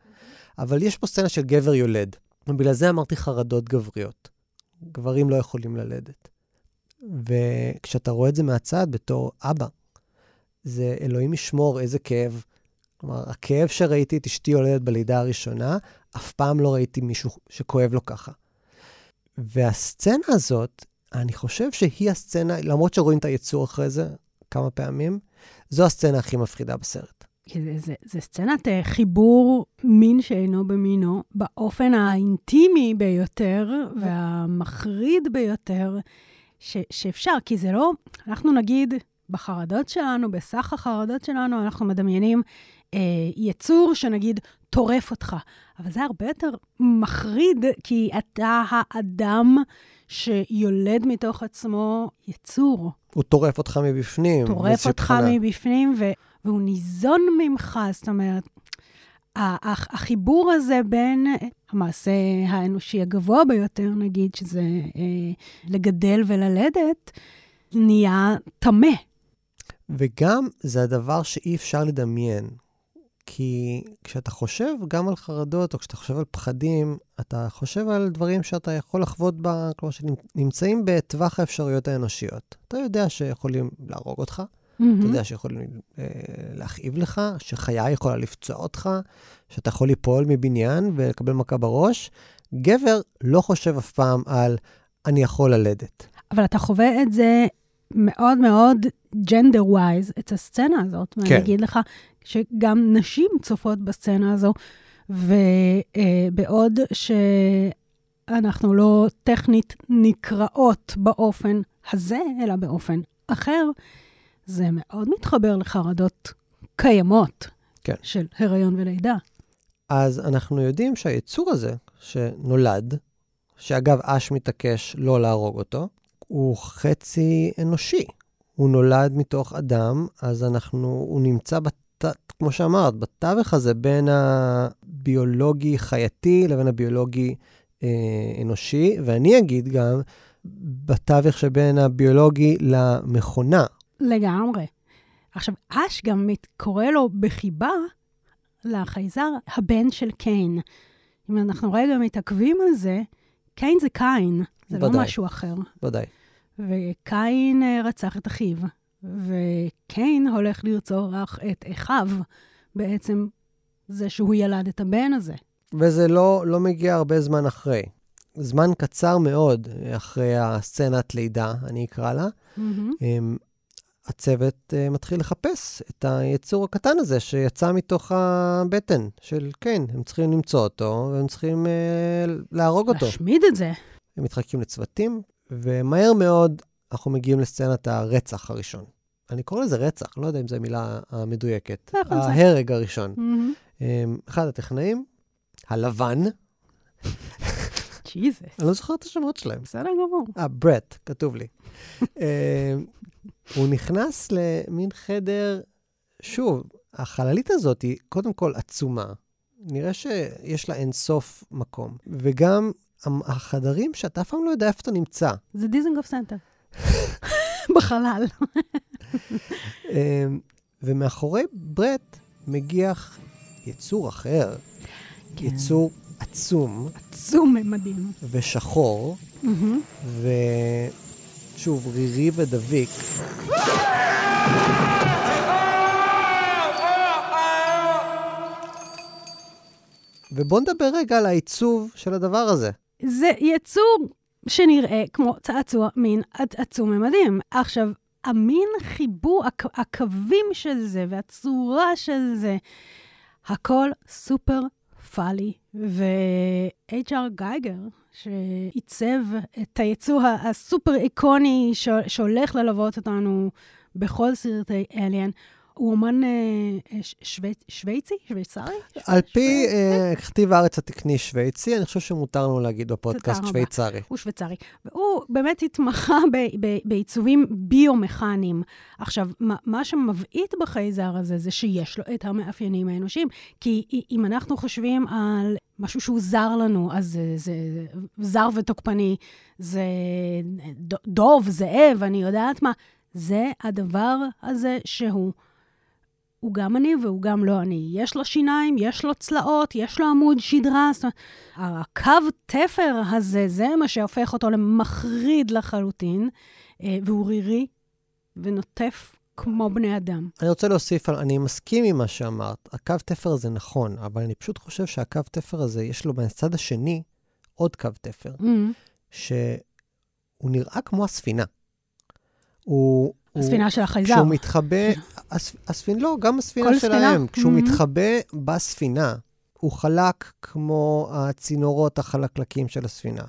אבל יש פה סצנה של גבר יולד, ובגלל זה אמרתי חרדות גבריות. גברים לא יכולים ללדת. וכשאתה רואה את זה מהצד בתור אבא, זה אלוהים ישמור איזה כאב. כלומר, הכאב שראיתי את אשתי יולדת בלידה הראשונה, אף פעם לא ראיתי מישהו שכואב לו ככה. והסצנה הזאת, אני חושב שהיא הסצנה, למרות שרואים את היצור אחרי זה כמה פעמים, זו הסצנה הכי מפחידה בסרט. כי זה, זה, זה סצנת אה, חיבור מין שאינו במינו, באופן האינטימי ביותר והמחריד ביותר ש, שאפשר, כי זה לא, אנחנו נגיד, בחרדות שלנו, בסך החרדות שלנו, אנחנו מדמיינים אה, יצור שנגיד טורף אותך, אבל זה הרבה יותר מחריד, כי אתה האדם שיולד מתוך עצמו יצור. הוא טורף אותך מבפנים. טורף אותך. מבפנים, ו- והוא ניזון ממך, זאת אומרת, החיבור הזה בין המעשה האנושי הגבוה ביותר, נגיד, שזה אה, לגדל וללדת, נהיה טמא. וגם זה הדבר שאי אפשר לדמיין. כי כשאתה חושב גם על חרדות, או כשאתה חושב על פחדים, אתה חושב על דברים שאתה יכול לחוות בה, כלומר, שנמצאים בטווח האפשרויות האנושיות. אתה יודע שיכולים להרוג אותך, אתה יודע שיכולים אה, להכאיב לך, שחיה יכולה לפצוע אותך, שאתה יכול ליפול מבניין ולקבל מכה בראש. גבר לא חושב אף פעם על אני יכול ללדת. אבל אתה חווה את זה מאוד מאוד ג'נדר ווייז, את הסצנה הזאת. ואני כן. אגיד לך שגם נשים צופות בסצנה הזו, ובעוד שאנחנו לא טכנית נקראות באופן הזה, אלא באופן אחר, זה מאוד מתחבר לחרדות קיימות כן. של הריון ולידה. אז אנחנו יודעים שהיצור הזה, שנולד, שאגב, אש מתעקש לא להרוג אותו, הוא חצי אנושי. הוא נולד מתוך אדם, אז אנחנו, הוא נמצא, בת, כמו שאמרת, בתווך הזה בין הביולוגי-חייתי לבין הביולוגי אה, אנושי, ואני אגיד גם, בתווך שבין הביולוגי למכונה. לגמרי. עכשיו, אש גם מת- קורא לו בחיבה לחייזר הבן של קיין. אם אנחנו רגע מתעכבים על זה, קיין זה קין, זה לא ודאי. משהו אחר. ודאי. וקין אה, רצח את אחיו, וקיין הולך לרצוח את אחיו, בעצם זה שהוא ילד את הבן הזה. וזה לא, לא מגיע הרבה זמן אחרי. זמן קצר מאוד אחרי הסצנת לידה, אני אקרא לה, הם, הצוות uh, מתחיל לחפש את היצור הקטן הזה שיצא מתוך הבטן של קיין. הם צריכים למצוא אותו, והם צריכים uh, להרוג אותו. להשמיד את זה. הם מתחלקים לצוותים, ומהר מאוד אנחנו מגיעים לסצנת הרצח הראשון. אני קורא לזה רצח, לא יודע אם זו המילה המדויקת. זה. ההרג הראשון. um, אחד הטכנאים, הלבן, ג'יזוס. אני לא זוכר את השמות שלהם. בסדר גמור. אה, ברט, כתוב לי. אה, הוא נכנס למין חדר, שוב, החללית הזאת היא קודם כל עצומה. נראה שיש לה אינסוף מקום. וגם החדרים שאתה אף פעם לא יודע איפה אתה נמצא. זה דיזנגוף סנטר. בחלל. אה, ומאחורי ברט מגיח יצור אחר, כן. יצור עצום עצום ממדים. ושחור, מהמם. ושוב, רירי ודביק. ובואו נדבר רגע על העיצוב של הדבר הזה. זה יצור שנראה כמו צעצוע מין עצום ממדים. עכשיו, המין חיבור, הק, הקווים של זה והצורה של זה, הכל סופר פאלי. ו-HR גייגר, שעיצב את היצוא הסופר איקוני שהולך ללוות אותנו בכל סרטי אליאן, הוא אומן אה, שוויצי? שוויצרי? על פי אה, כתיב הארץ התקני שוויצי, אני חושב שמותר לנו להגיד בפודקאסט שוויצרי. הוא שוויצרי. והוא באמת התמחה בעיצובים ביומכניים. עכשיו, מה שמבעית בחייזר הזה, זה שיש לו את המאפיינים האנושיים. כי אם אנחנו חושבים על משהו שהוא זר לנו, אז זה, זה זר ותוקפני, זה דוב, זאב, אני יודעת מה. זה הדבר הזה שהוא הוא גם אני והוא גם לא אני. יש לו שיניים, יש לו צלעות, יש לו עמוד שדרה. זאת אומרת, הקו תפר הזה, זה מה שהופך אותו למחריד לחלוטין, אה, והוא רירי ונוטף כמו בני אדם. אני רוצה להוסיף, אני מסכים עם מה שאמרת. הקו תפר הזה נכון, אבל אני פשוט חושב שהקו תפר הזה, יש לו מהצד השני עוד קו תפר, mm-hmm. שהוא נראה כמו הספינה. הוא, הספינה של החייזר. כשהוא מתחבא, הספינה, לא, גם הספינה שלהם. כשהוא mm-hmm. מתחבא בספינה, הוא חלק כמו הצינורות החלקלקים של הספינה.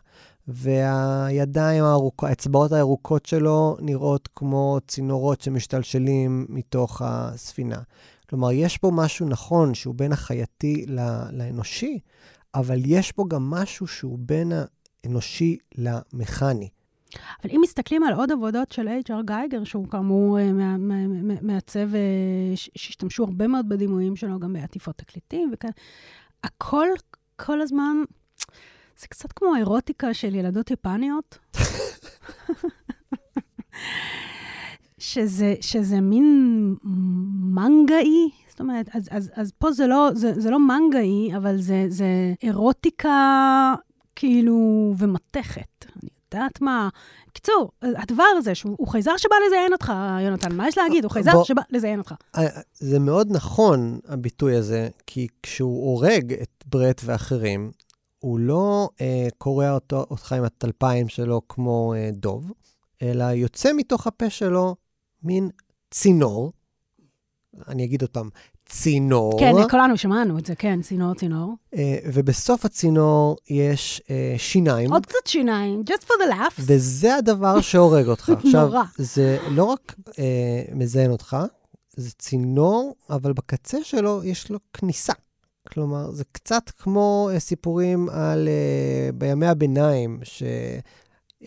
והידיים הארוכות, האצבעות הירוקות שלו נראות כמו צינורות שמשתלשלים מתוך הספינה. כלומר, יש פה משהו נכון שהוא בין החייתי לאנושי, אבל יש פה גם משהו שהוא בין האנושי למכני. אבל אם מסתכלים על עוד עבודות של H.R. גייגר, שהוא כאמור אה, מעצב, אה, שהשתמשו הרבה מאוד בדימויים שלו, גם בעטיפות תקליטים וכאלה, הכל כל הזמן, זה קצת כמו האירוטיקה של ילדות יפניות. שזה, שזה מין מנגאי, זאת אומרת, אז, אז, אז פה זה לא, זה, זה לא מנגאי, אבל זה, זה אירוטיקה כאילו ומתכת. אני יודעת מה. בקיצור, הדבר הזה, שהוא חייזר שבא לזיין אותך, יונתן, מה יש להגיד? הוא חייזר בוא, שבא לזיין אותך. אה, זה מאוד נכון, הביטוי הזה, כי כשהוא הורג את ברט ואחרים, הוא לא אה, קורע אותו, אותך עם הטלפיים שלו כמו אה, דוב, אלא יוצא מתוך הפה שלו מין צינור, אני אגיד עוד פעם, צינור. כן, כולנו שמענו את זה, כן, צינור, צינור. Uh, ובסוף הצינור יש uh, שיניים. עוד קצת שיניים, just for the laughs. וזה הדבר שהורג אותך. עכשיו, נורא. זה לא רק uh, מזיין אותך, זה צינור, אבל בקצה שלו יש לו כניסה. כלומר, זה קצת כמו סיפורים על, uh, בימי הביניים, ש...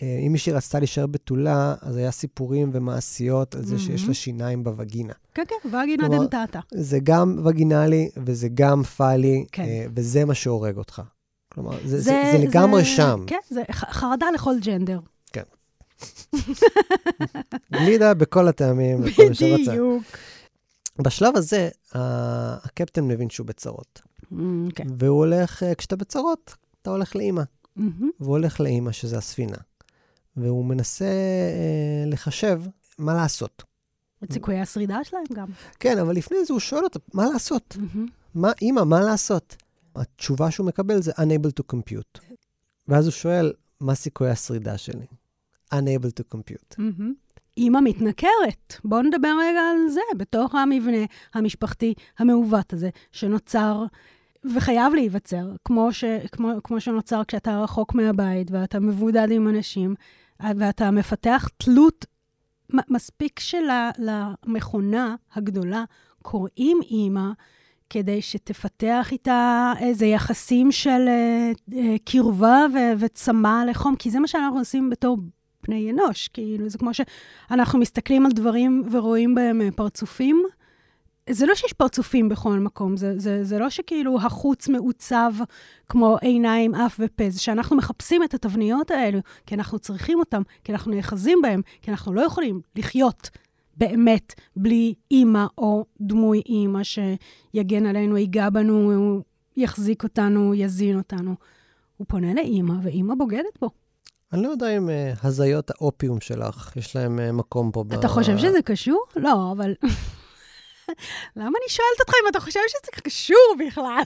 אה, אם מישהי רצתה להישאר בתולה, אז היה סיפורים ומעשיות על זה שיש לה שיניים בווגינה. כן, כן, וגינה דנטטה. זה גם וגינלי וזה גם פאלי, כן. אה, וזה מה שהורג אותך. כלומר, זה, זה, זה, זה לגמרי זה, שם. כן, זה חרדה לכל ג'נדר. כן. גלידה בכל הטעמים. בדיוק. בשלב הזה, הקפטן מבין שהוא בצרות. Mm, כן. והוא הולך, אה, כשאתה בצרות, אתה הולך לאימא. Mm-hmm. והוא הולך לאימא, שזה הספינה. והוא מנסה אה, לחשב מה לעשות. את סיכויי השרידה שלהם גם. כן, אבל לפני זה הוא שואל אותה, מה לעשות? Mm-hmm. מה, אימא, מה לעשות? התשובה שהוא מקבל זה unable to compute. ואז הוא שואל, מה סיכויי השרידה שלי? unable to compute. Mm-hmm. אימא מתנכרת. בואו נדבר רגע על זה, בתוך המבנה המשפחתי המעוות הזה, שנוצר וחייב להיווצר, כמו, ש, כמו, כמו שנוצר כשאתה רחוק מהבית ואתה מבודד עם אנשים, ואתה מפתח תלות מספיק שלמכונה הגדולה קוראים אימא, כדי שתפתח איתה איזה יחסים של uh, uh, קרבה ו- וצמא לחום, כי זה מה שאנחנו עושים בתור בני אנוש. כאילו, זה כמו שאנחנו מסתכלים על דברים ורואים בהם אה, פרצופים, זה לא שיש פרצופים בכל מקום, זה, זה, זה לא שכאילו החוץ מעוצב כמו עיניים, אף ופה, זה שאנחנו מחפשים את התבניות האלו, כי אנחנו צריכים אותם, כי אנחנו נאחזים בהם, כי אנחנו לא יכולים לחיות באמת בלי אימא או דמוי אימא שיגן עלינו, ייגע בנו, יחזיק אותנו, יזין אותנו. הוא פונה לאימא, ואימא בוגדת בו. אני לא יודע אם uh, הזיות האופיום שלך, יש להם uh, מקום פה. אתה ב... חושב שזה קשור? לא, אבל... למה אני שואלת אותך אם אתה חושב שזה קשור בכלל?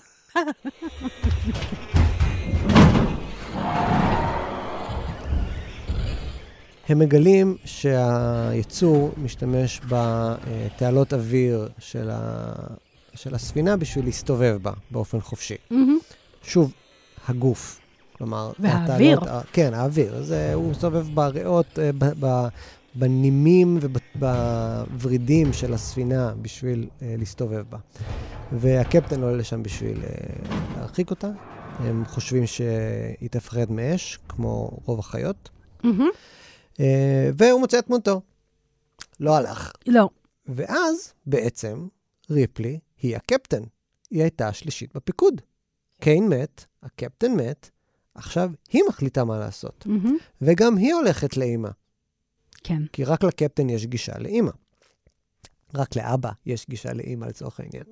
הם מגלים שהיצור משתמש בתעלות אוויר של, ה... של הספינה בשביל להסתובב בה באופן חופשי. מהמם. שוב, הגוף. כלומר, והאוויר. התעלות- כן, האוויר. זה, הוא מסתובב בריאות, אה, בנימים ובוורידים של הספינה בשביל אה, להסתובב בה. והקפטן עולה לשם בשביל אה, להרחיק אותה. הם חושבים שהיא תפחד מאש, כמו רוב החיות. מהמם. אה, והוא מוצא את מותו. לא הלך. לא. ואז, בעצם, ריפלי היא הקפטן. היא הייתה השלישית בפיקוד. קיין מת, הקפטן מת, עכשיו היא מחליטה מה לעשות. מהמם. וגם היא הולכת לאימא, כן. כי רק לקפטן יש גישה לאימא. רק לאבא יש גישה לאימא לצורך העניין.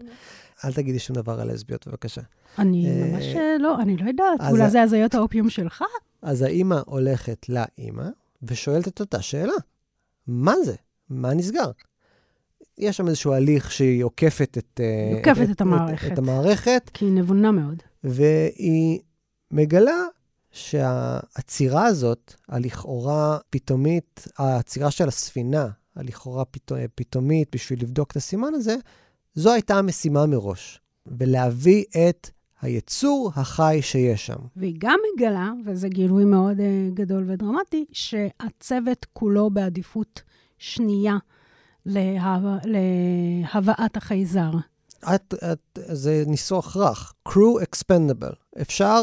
אל תגידי שום דבר על לסביות, בבקשה. אני אה, ממש אה, לא, אני לא יודעת. אולי זה הזיות האופיום שלך? אז האימא הולכת לאימא ושואלת את אותה שאלה. מה זה? מה נסגר? יש שם איזשהו הליך שהיא עוקפת את... אה, עוקפת את המערכת. את, את המערכת, כי היא נבונה מאוד. והיא מגלה שהעצירה הזאת, הלכאורה פתאומית, העצירה של הספינה, הלכאורה פתא, פתאומית בשביל לבדוק את הסימן הזה, זו הייתה המשימה מראש. ולהביא את היצור החי שיש שם. והיא גם מגלה, וזה גילוי מאוד uh, גדול ודרמטי, שהצוות כולו בעדיפות שנייה להב... להבאת החייזר. את, את, זה ניסוח רך, crew expendable. אפשר,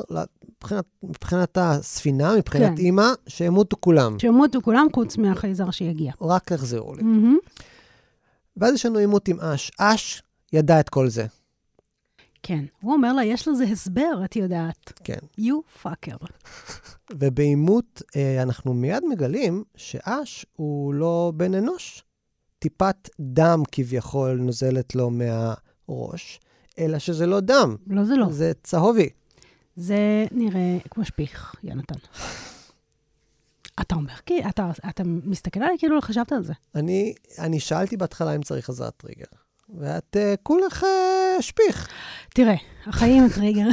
מבחינת, מבחינת הספינה, מבחינת כן. אימא, שימותו כולם. שימותו כולם חוץ מהחייזר שיגיע. רק תחזרו לי. מהמם. ואז יש לנו עימות עם אש. אש ידע את כל זה. כן. הוא אומר לה, יש לזה הסבר, את יודעת. כן. You fucker. ובעימות אה, אנחנו מיד מגלים שאש הוא לא בן אנוש. טיפת דם כביכול נוזלת לו מהראש, אלא שזה לא דם, לא, זה לא. זה צהובי. זה נראה כמו שפיך, יונתן. אתה אומר, כי אתה, אתה מסתכל עליי כאילו לא חשבת על זה. אני, אני שאלתי בהתחלה אם צריך עזרת טריגר, ואת uh, כולך uh, שפיך. תראה, החיים טריגר.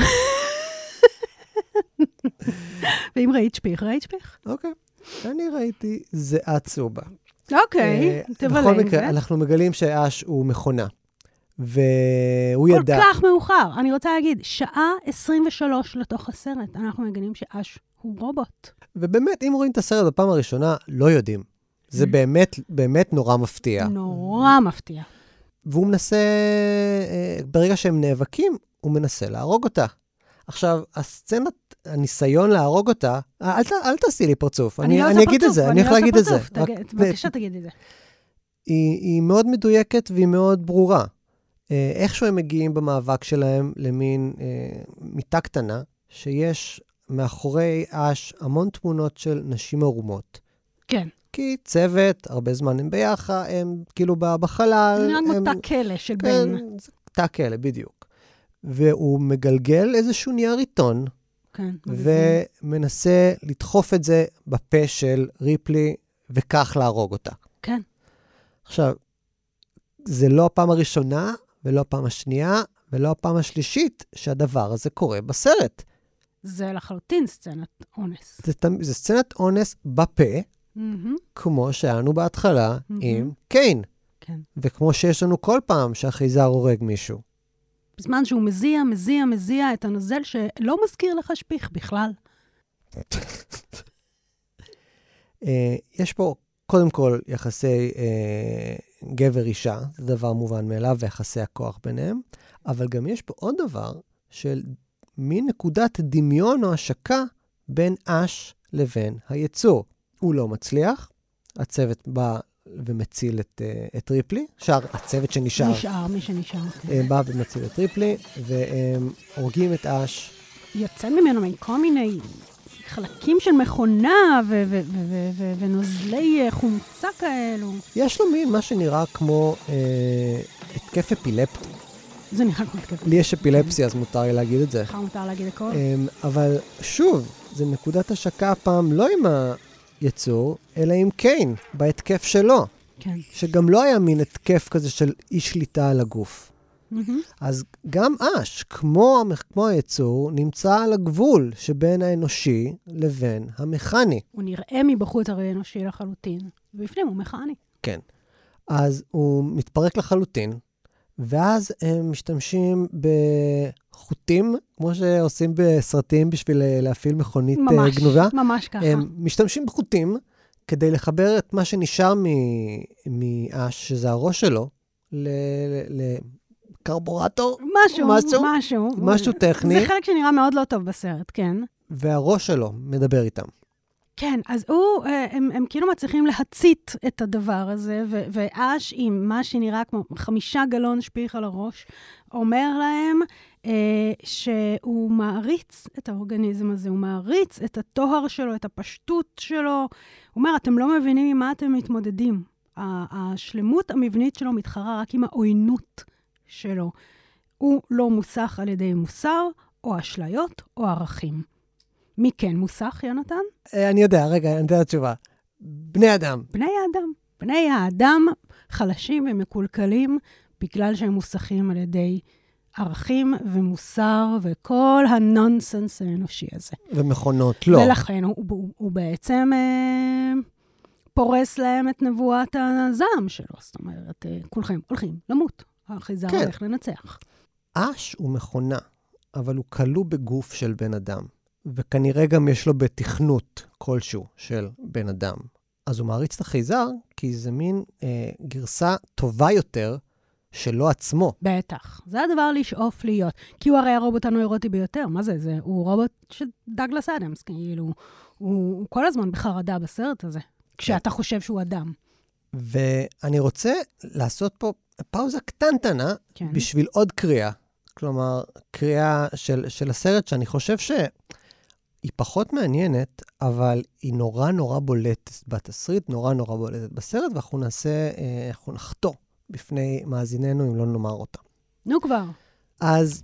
ואם ראית שפיך, ראית שפיך. אוקיי. אני ראיתי זיעה צהובה. אוקיי, אה, תבלה בכל עם מקרה, זה. אנחנו מגלים שאש הוא מכונה. והוא כל ידע... כך מאוחר. אני רוצה להגיד, שעה 23 לתוך הסרט, אנחנו מגלים שאש הוא רובוט. ובאמת, אם רואים את הסרט בפעם הראשונה, לא יודעים. זה באמת, באמת נורא מפתיע. נורא מפתיע. והוא מנסה, אה, ברגע שהם נאבקים, הוא מנסה להרוג אותה. עכשיו, הסצנת, הניסיון להרוג אותה, אה, אל, ת- אל תעשי לי פרצוף. אני לא אני עושה אגיד פרצוף, את זה, אני הולך לא להגיד עושה את זה. פרצוף. רק- תג- בבקשה, תגיד את זה. היא, היא מאוד מדויקת והיא מאוד ברורה. אה, איכשהו הם מגיעים במאבק שלהם למין אה, מיטה קטנה, שיש מאחורי אש המון תמונות של נשים ערומות. כן. כי צוות, הרבה זמן הם ביחד, הם כאילו בחלל. זה נראה כמו תא כלא של כן, בן. זה תא כלא, בדיוק. והוא מגלגל איזשהו נייר עיתון, כן. ומנסה לדחוף את זה בפה של ריפלי, וכך להרוג אותה. כן. עכשיו, זה לא הפעם הראשונה, ולא הפעם השנייה, ולא הפעם השלישית שהדבר הזה קורה בסרט. זה לחלוטין סצנת אונס. זה, זה סצנת אונס בפה, מהמם. כמו שהיה לנו בהתחלה מהמם. עם קיין, כן. וכמו שיש לנו כל פעם שהחייזר הורג מישהו. בזמן שהוא מזיע, מזיע, מזיע את הנוזל שלא מזכיר לך שפיך בכלל. אה, יש פה קודם כל יחסי אה, גבר-אישה, זה דבר מובן מאליו, ויחסי הכוח ביניהם, אבל גם יש פה עוד דבר של מין נקודת דמיון או השקה בין אש לבין היצור. הוא לא מצליח, הצוות בא ומציל את, אה, את ריפלי, שאר הצוות שנשאר נשאר מי שנשאר. כן. אה, בא ומציל את ריפלי, והם הורגים את אש. יוצא ממנו מכל מיני חלקים של מכונה ונוזלי אה, חומצה כאלו. יש לו מין מה שנראה כמו אה, התקף אפילפטי. זה נראה כמו התקף. לי יש אפילפסיה, אז מותר לי להגיד את זה. לך מותר להגיד הכל? אמ, אבל שוב, זה נקודת השקה הפעם לא עם היצור, אלא עם קיין, בהתקף שלו, כן. שגם לא היה מין התקף כזה של אי שליטה על הגוף. אז גם אש, כמו, כמו היצור, נמצא על הגבול שבין האנושי לבין המכני. הוא נראה מבחוץ הרי אנושי לחלוטין, ובפנים הוא מכני. כן. אז הוא מתפרק לחלוטין, ואז הם משתמשים בחוטים, כמו שעושים בסרטים בשביל אה, להפעיל מכונית אה, ממש, גנובה. ממש ככה. הם משתמשים בחוטים כדי לחבר את מה שנשאר מ- מאש, שזה הראש שלו, ל- ל- לקרבורטור, משהו, משהו, משהו. משהו טכני. זה חלק שנראה מאוד לא טוב בסרט, כן. והראש שלו מדבר איתם. כן, אז הוא, אה, הם, הם כאילו מצליחים להצית את הדבר הזה, ו- ואש עם מה שנראה כמו חמישה גלון שפיך על הראש, אומר להם אה, שהוא מעריץ את האורגניזם הזה, הוא מעריץ את הטוהר שלו, את הפשטות שלו. הוא אומר, אתם לא מבינים עם מה אתם מתמודדים. השלמות המבנית שלו מתחרה רק עם העוינות שלו. הוא לא מוסך על ידי מוסר, או אשליות, או ערכים. מי כן מוסך, יונתן? אה, אני יודע, רגע, אני יודע את התשובה. בני אדם. בני האדם. בני האדם חלשים ומקולקלים בגלל שהם מוסכים על ידי ערכים ומוסר וכל הנונסנס האנושי הזה. ומכונות, לא. ולכן הוא, הוא, הוא בעצם אה, פורס להם את נבואת הזעם שלו. זאת אומרת, אה, כולכם הולכים למות. האחיזר כן. הולך לנצח. אש הוא מכונה, אבל הוא כלוא בגוף של בן אדם, וכנראה גם יש לו בתכנות כלשהו של בן אדם. אז הוא מעריץ את החייזר, כי זה מין אה, גרסה טובה יותר שלו עצמו. בטח. זה הדבר לשאוף להיות. כי הוא הרי הרובוט הנוירוטי ביותר. מה זה? זה הוא רובוט של דאגלס אדמס. כאילו, הוא, הוא כל הזמן בחרדה בסרט הזה, כשאתה חושב שהוא אדם. ואני רוצה לעשות פה פאוזה קטנטנה כן. בשביל עוד קריאה. כלומר, קריאה של, של הסרט שאני חושב שהיא פחות מעניינת, אבל היא נורא נורא בולטת בתסריט, נורא נורא בולטת בסרט, ואנחנו נעשה, אה, אנחנו נחטוא בפני מאזיננו אם לא נאמר אותה. נו כבר. אז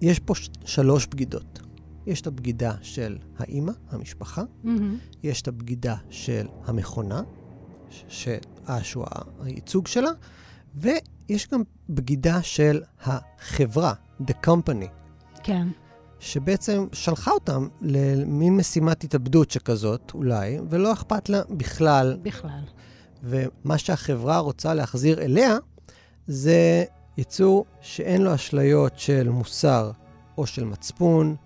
יש פה שלוש בגידות. יש את הבגידה של האימא, המשפחה, מהמם. יש את הבגידה של המכונה, ש- שאש הוא ה- הייצוג שלה, ויש גם בגידה של החברה, the company, כן. שבעצם שלחה אותם למין משימת התאבדות שכזאת, אולי, ולא אכפת לה בכלל. בכלל. ומה שהחברה רוצה להחזיר אליה, זה יצור שאין לו אשליות של מוסר או של מצפון,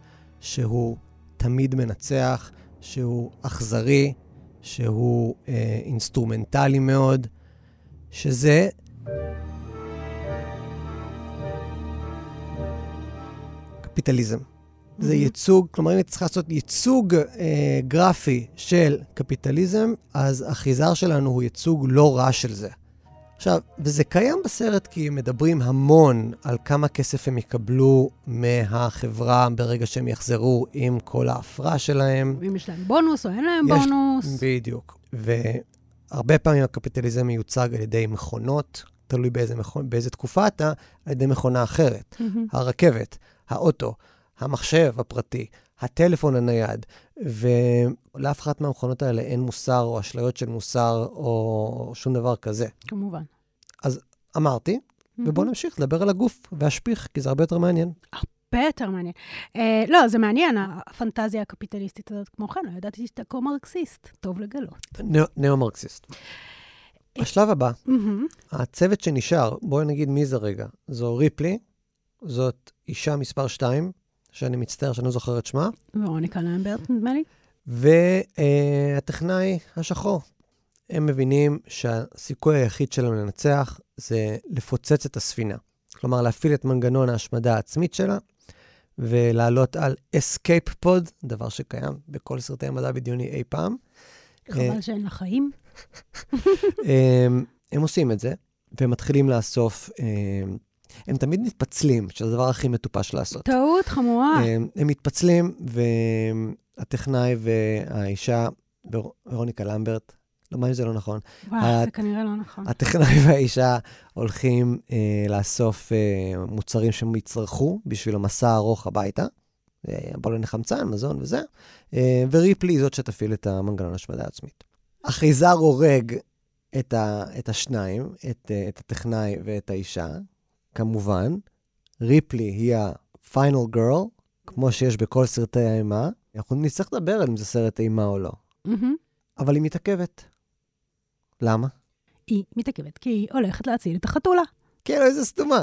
שהוא תמיד מנצח, שהוא אכזרי, שהוא אה, אינסטרומנטלי מאוד, שזה... קפיטליזם. זה ייצוג, כלומר, אם צריך לעשות ייצוג אה, גרפי של קפיטליזם, אז החיזר שלנו הוא ייצוג לא רע של זה. עכשיו, וזה קיים בסרט כי מדברים המון על כמה כסף הם יקבלו מהחברה ברגע שהם יחזרו עם כל ההפרעה שלהם. ואם יש להם בונוס או אין להם יש- בונוס. בדיוק. והרבה פעמים הקפיטליזם מיוצג על ידי מכונות, תלוי באיזה, מכון, באיזה תקופה אתה, על ידי מכונה אחרת. הרכבת, האוטו, המחשב הפרטי, הטלפון הנייד, ולאף אחת מהמכונות האלה אין מוסר או אשליות של מוסר או שום דבר כזה. כמובן. אמרתי, ובואו נמשיך לדבר על הגוף והשפיך, כי זה הרבה יותר מעניין. הרבה יותר מעניין. אה, לא, זה מעניין, הפנטזיה הקפיטליסטית הזאת. כמו כן, לא ידעתי שאתה כה-מרקסיסט. טוב לגלות. נאו- ניאו-מרקסיסט. השלב הבא. הצוות שנשאר, בואי נגיד מי זה רגע. זו ריפלי, זאת אישה מספר 2, שאני מצטער שאני לא זוכר את שמה, ורוניקה למברט, נדמה לי. והטכנאי השחור. הם מבינים שהסיכוי היחיד שלהם לנצח זה לפוצץ את הספינה. כלומר, להפעיל את מנגנון ההשמדה העצמית שלה, ולעלות על escape pod, דבר שקיים בכל סרטי המדע בדיוני אי פעם. חבל שאין לה חיים. הם, הם עושים את זה, והם מתחילים לאסוף, הם, הם תמיד מתפצלים, שזה הדבר הכי מטופש לעשות. טעות חמורה. הם, הם מתפצלים, והטכנאי והאישה, ור- ורוניקה למברט, לא, מה אם זה לא נכון? וואי, את- זה כנראה לא נכון. הטכנאי והאישה הולכים אה, לאסוף אה, מוצרים שהם יצרכו בשביל המסע הארוך הביתה, אה, בלוני חמצן, מזון וזה, אה, וריפלי היא זאת שתפעיל את המנגנון השמדה העצמית. החייזר הורג את, ה, את השניים, את, את הטכנאי ואת האישה, כמובן, ריפלי היא ה-final girl, כמו שיש בכל סרטי האימה. אנחנו נצטרך לדבר על אם זה סרט אימה או לא. מהמם. אבל היא מתעכבת. למה? היא מתעכבת כי היא הולכת להציל את החתולה. כאילו, איזה סתומה.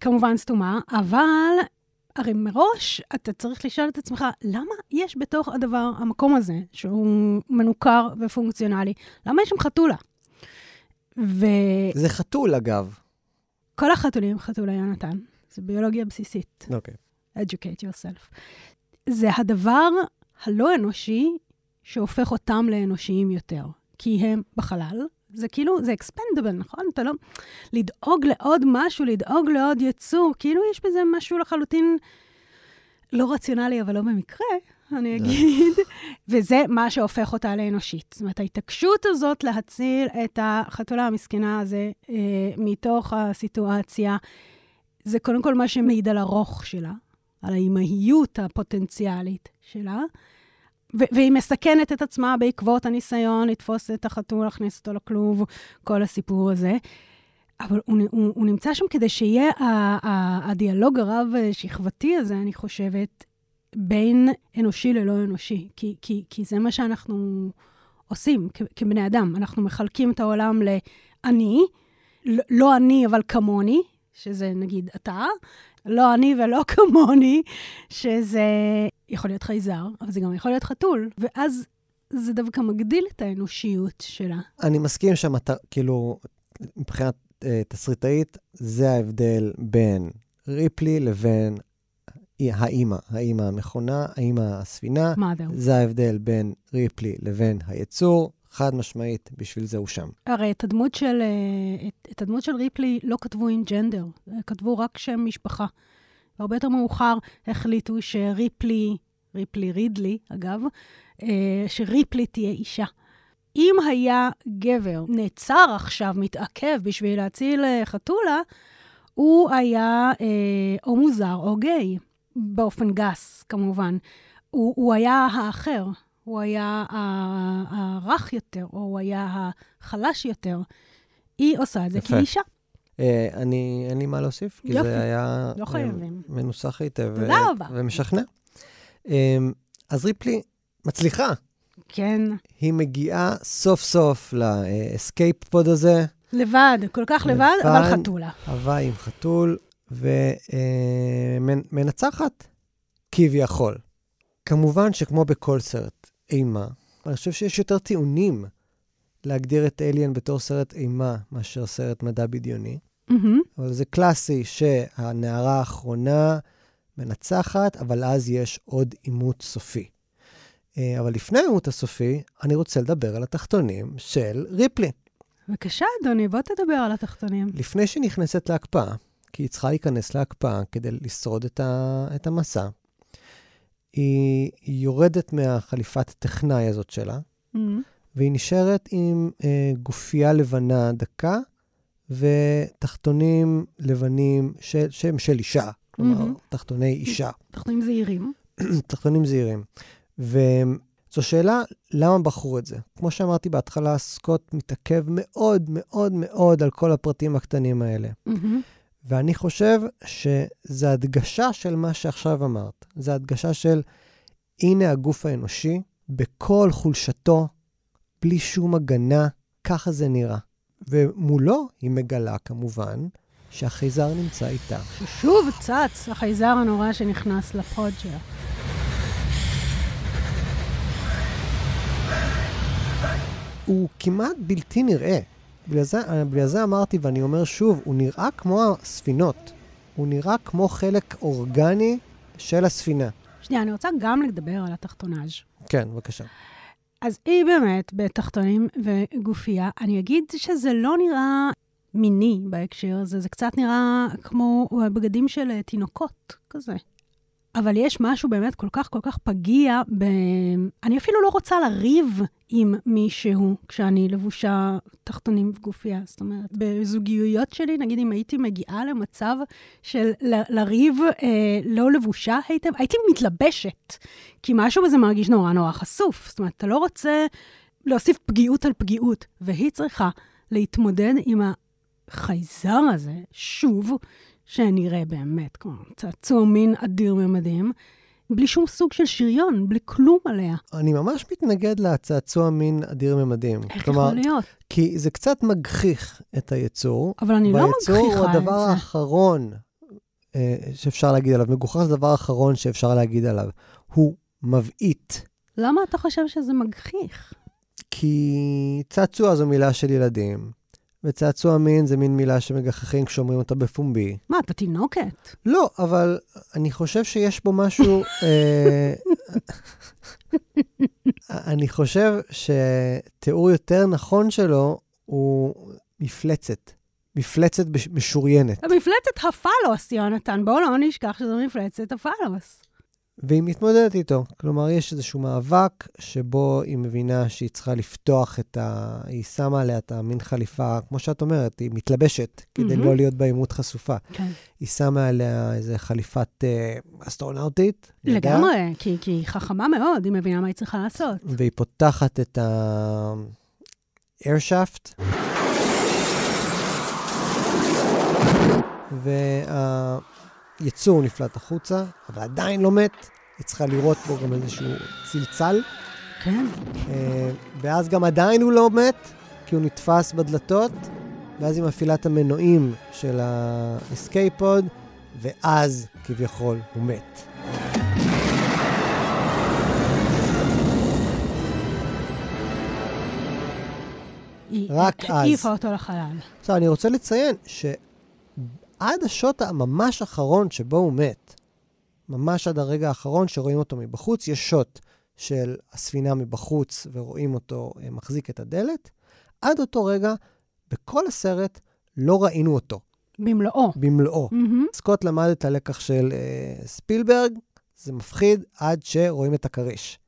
כמובן סתומה, אבל הרי מראש אתה צריך לשאול את עצמך, למה יש בתוך הדבר, המקום הזה, שהוא מנוכר ופונקציונלי, למה יש שם חתולה? וכל זה חתול, אגב. החתולים הם חתולה יונתן. זו ביולוגיה בסיסית. אוקיי. educate yourself. זה הדבר הלא אנושי שהופך אותם לאנושיים יותר, כי הם בחלל. זה כאילו, זה expendable, נכון? אתה לא... לדאוג לעוד משהו, לדאוג לעוד יצור, כאילו יש בזה משהו לחלוטין לא רציונלי, אבל לא במקרה, אני אגיד. וזה מה שהופך אותה לאנושית. זאת אומרת, ההתעקשות הזאת להציל את החתולה המסכנה הזה אה, מתוך הסיטואציה, זה קודם כל מה שמעיד על הרוך שלה, על האימהיות הפוטנציאלית שלה. והיא מסכנת את עצמה בעקבות הניסיון לתפוס את החתול, להכניס אותו לכלוב, כל הסיפור הזה. אבל הוא, הוא, הוא נמצא שם כדי שיהיה הדיאלוג הרב-שכבתי הזה, אני חושבת, בין אנושי ללא אנושי. כי, כי, כי זה מה שאנחנו עושים כבני אדם. אנחנו מחלקים את העולם לאני, לא אני, אבל כמוני, שזה נגיד אתה, לא אני ולא כמוני, שזה יכול להיות חייזר, אבל זה גם יכול להיות חתול, ואז זה דווקא מגדיל את האנושיות שלה. אני מסכים שהמטר... כאילו, מבחינת אה, תסריטאית, זה ההבדל בין ריפלי לבין האימא, האימא המכונה, האימא הספינה. מאדר. זה ההבדל בין ריפלי לבין היצור. חד משמעית, בשביל זה הוא שם. הרי את הדמות של, אה, את, את הדמות של ריפלי לא כתבו עם ג'נדר, כתבו רק שם משפחה. והרבה יותר מאוחר החליטו שריפלי, ריפלי רידלי, אגב, אה, שריפלי תהיה אישה. אם היה גבר נעצר עכשיו, מתעכב בשביל להציל אה, חתולה, הוא היה אה, או מוזר או גיי, באופן גס, כמובן. הוא, הוא היה האחר, הוא היה הרך יותר, או הוא היה החלש יותר. היא עושה את זה יפה. כאישה. אה, אני, אין לי מה להוסיף, כי יופי. זה היה... לא אה, חייבים. מנוסח היטב. תודה רבה. ומשכנע. אה, אז ריפלי מצליחה. כן. היא מגיעה סוף סוף ל escape pod הזה, לבד, כל כך לבד, אבל. חתולה. הוואי עם חתול, ומנצחת, כביכול. כמובן שכמו בכל סרט אימה, אני חושב שיש יותר טיעונים להגדיר את אליאן בתור סרט אימה מאשר סרט מדע בדיוני. מהמם. אבל זה קלאסי שהנערה האחרונה מנצחת, אבל אז יש עוד עימות סופי. אה, אבל לפני העימות הסופי, אני רוצה לדבר על התחתונים של ריפלי. בבקשה, אדוני, בוא תדבר על התחתונים. לפני שהיא נכנסת להקפאה, כי היא צריכה להיכנס להקפאה כדי לשרוד את, ה, את המסע, היא, יורדת מהחליפת טכנאי הזאת שלה, מהמם. והיא נשארת עם אה, גופייה לבנה דקה ותחתונים לבנים של, שהם של אישה, כלומר, מהמם. תחתוני אישה, תחתונים זעירים. תחתונים זעירים. וזו שאלה, למה בחרו את זה? כמו שאמרתי בהתחלה, סקוט מתעכב מאוד מאוד מאוד על כל הפרטים הקטנים האלה. מהמם. ואני חושב שזו הדגשה של מה שעכשיו אמרת. זו הדגשה של, הנה הגוף האנושי, בכל חולשתו, בלי שום הגנה, ככה זה נראה. ומולו היא מגלה, כמובן, שהחייזר נמצא איתה. שוב צץ החייזר הנורא שנכנס שלה. הוא כמעט בלתי נראה. בגלל זה, בגלל זה אמרתי, ואני אומר שוב, הוא נראה כמו הספינות. הוא נראה כמו חלק אורגני של הספינה. שנייה, אני רוצה גם לדבר על התחתונאז'. כן, בבקשה. אז היא באמת בתחתונים וגופייה. אני אגיד שזה לא נראה מיני בהקשר הזה, זה קצת נראה כמו בגדים של אה, תינוקות, כזה. אבל יש משהו באמת כל כך כל כך פגיע ב... אני אפילו לא רוצה לריב עם מישהו כשאני לבושה תחתונים וגופייה. זאת אומרת, בזוגיות שלי, נגיד אם הייתי מגיעה למצב של ל- לריב אה, לא לבושה היטב, הייתי מתלבשת. כי משהו בזה מרגיש נורא נורא חשוף. זאת אומרת, אתה לא רוצה להוסיף פגיעות על פגיעות, והיא צריכה להתמודד עם החייזר הזה, שוב, שנראה באמת כמו צעצוע מין אדיר ממדים, בלי שום סוג של שריון, בלי כלום עליה. אני ממש מתנגד לצעצוע מין אדיר ממדים. איך כלומר, יכול להיות? כי זה קצת מגחיך את היצור. אבל אני לא והיצור הוא מגחיכה את הדבר זה. האחרון אה, שאפשר להגיד עליו. מגוחך זה הדבר האחרון שאפשר להגיד עליו. הוא מבעית. למה אתה חושב שזה מגחיך? כי צעצוע זו מילה של ילדים, וצעצוע מין זה מין מילה שמגחכים כשאומרים אותה בפומבי. מה, אתה תינוקת? לא, אבל אני חושב שיש בו משהו... אה, אני חושב שתיאור יותר נכון שלו הוא מפלצת. מפלצת משוריינת. המפלצת הפלוס, יונתן. בואו לא נשכח שזו מפלצת הפלוס. והיא מתמודדת איתו. כלומר, יש איזשהו מאבק שבו היא מבינה שהיא צריכה לפתוח את ה... היא שמה עליה את המין חליפה, כמו שאת אומרת, היא מתלבשת כדי מהמם. לא להיות בעימות חשופה. כן. היא שמה עליה איזה חליפת אה, אסטרונאוטית. לגמרי, כי, כי היא חכמה מאוד, היא מבינה מה היא צריכה לעשות. והיא פותחת את ה-airshaft, והיצור נפלט החוצה, אבל עדיין לא מת. היא צריכה לראות בו גם איזשהו צלצל, כן. אה, ואז גם עדיין הוא לא מת, כי הוא נתפס בדלתות, ואז היא מפעילה את המנועים של pod, ואז כביכול הוא מת. היא רק אז. העיפה אותו לחלל. עכשיו, אני רוצה לציין שעד השוט הממש אחרון שבו הוא מת, ממש עד הרגע האחרון שרואים אותו מבחוץ, יש שוט של הספינה מבחוץ ורואים אותו אה, מחזיק את הדלת. עד אותו רגע, בכל הסרט לא ראינו אותו במלואו. במלואו. מהמם. סקוט למד את הלקח של אה, ספילברג, זה מפחיד עד שרואים את הכריש.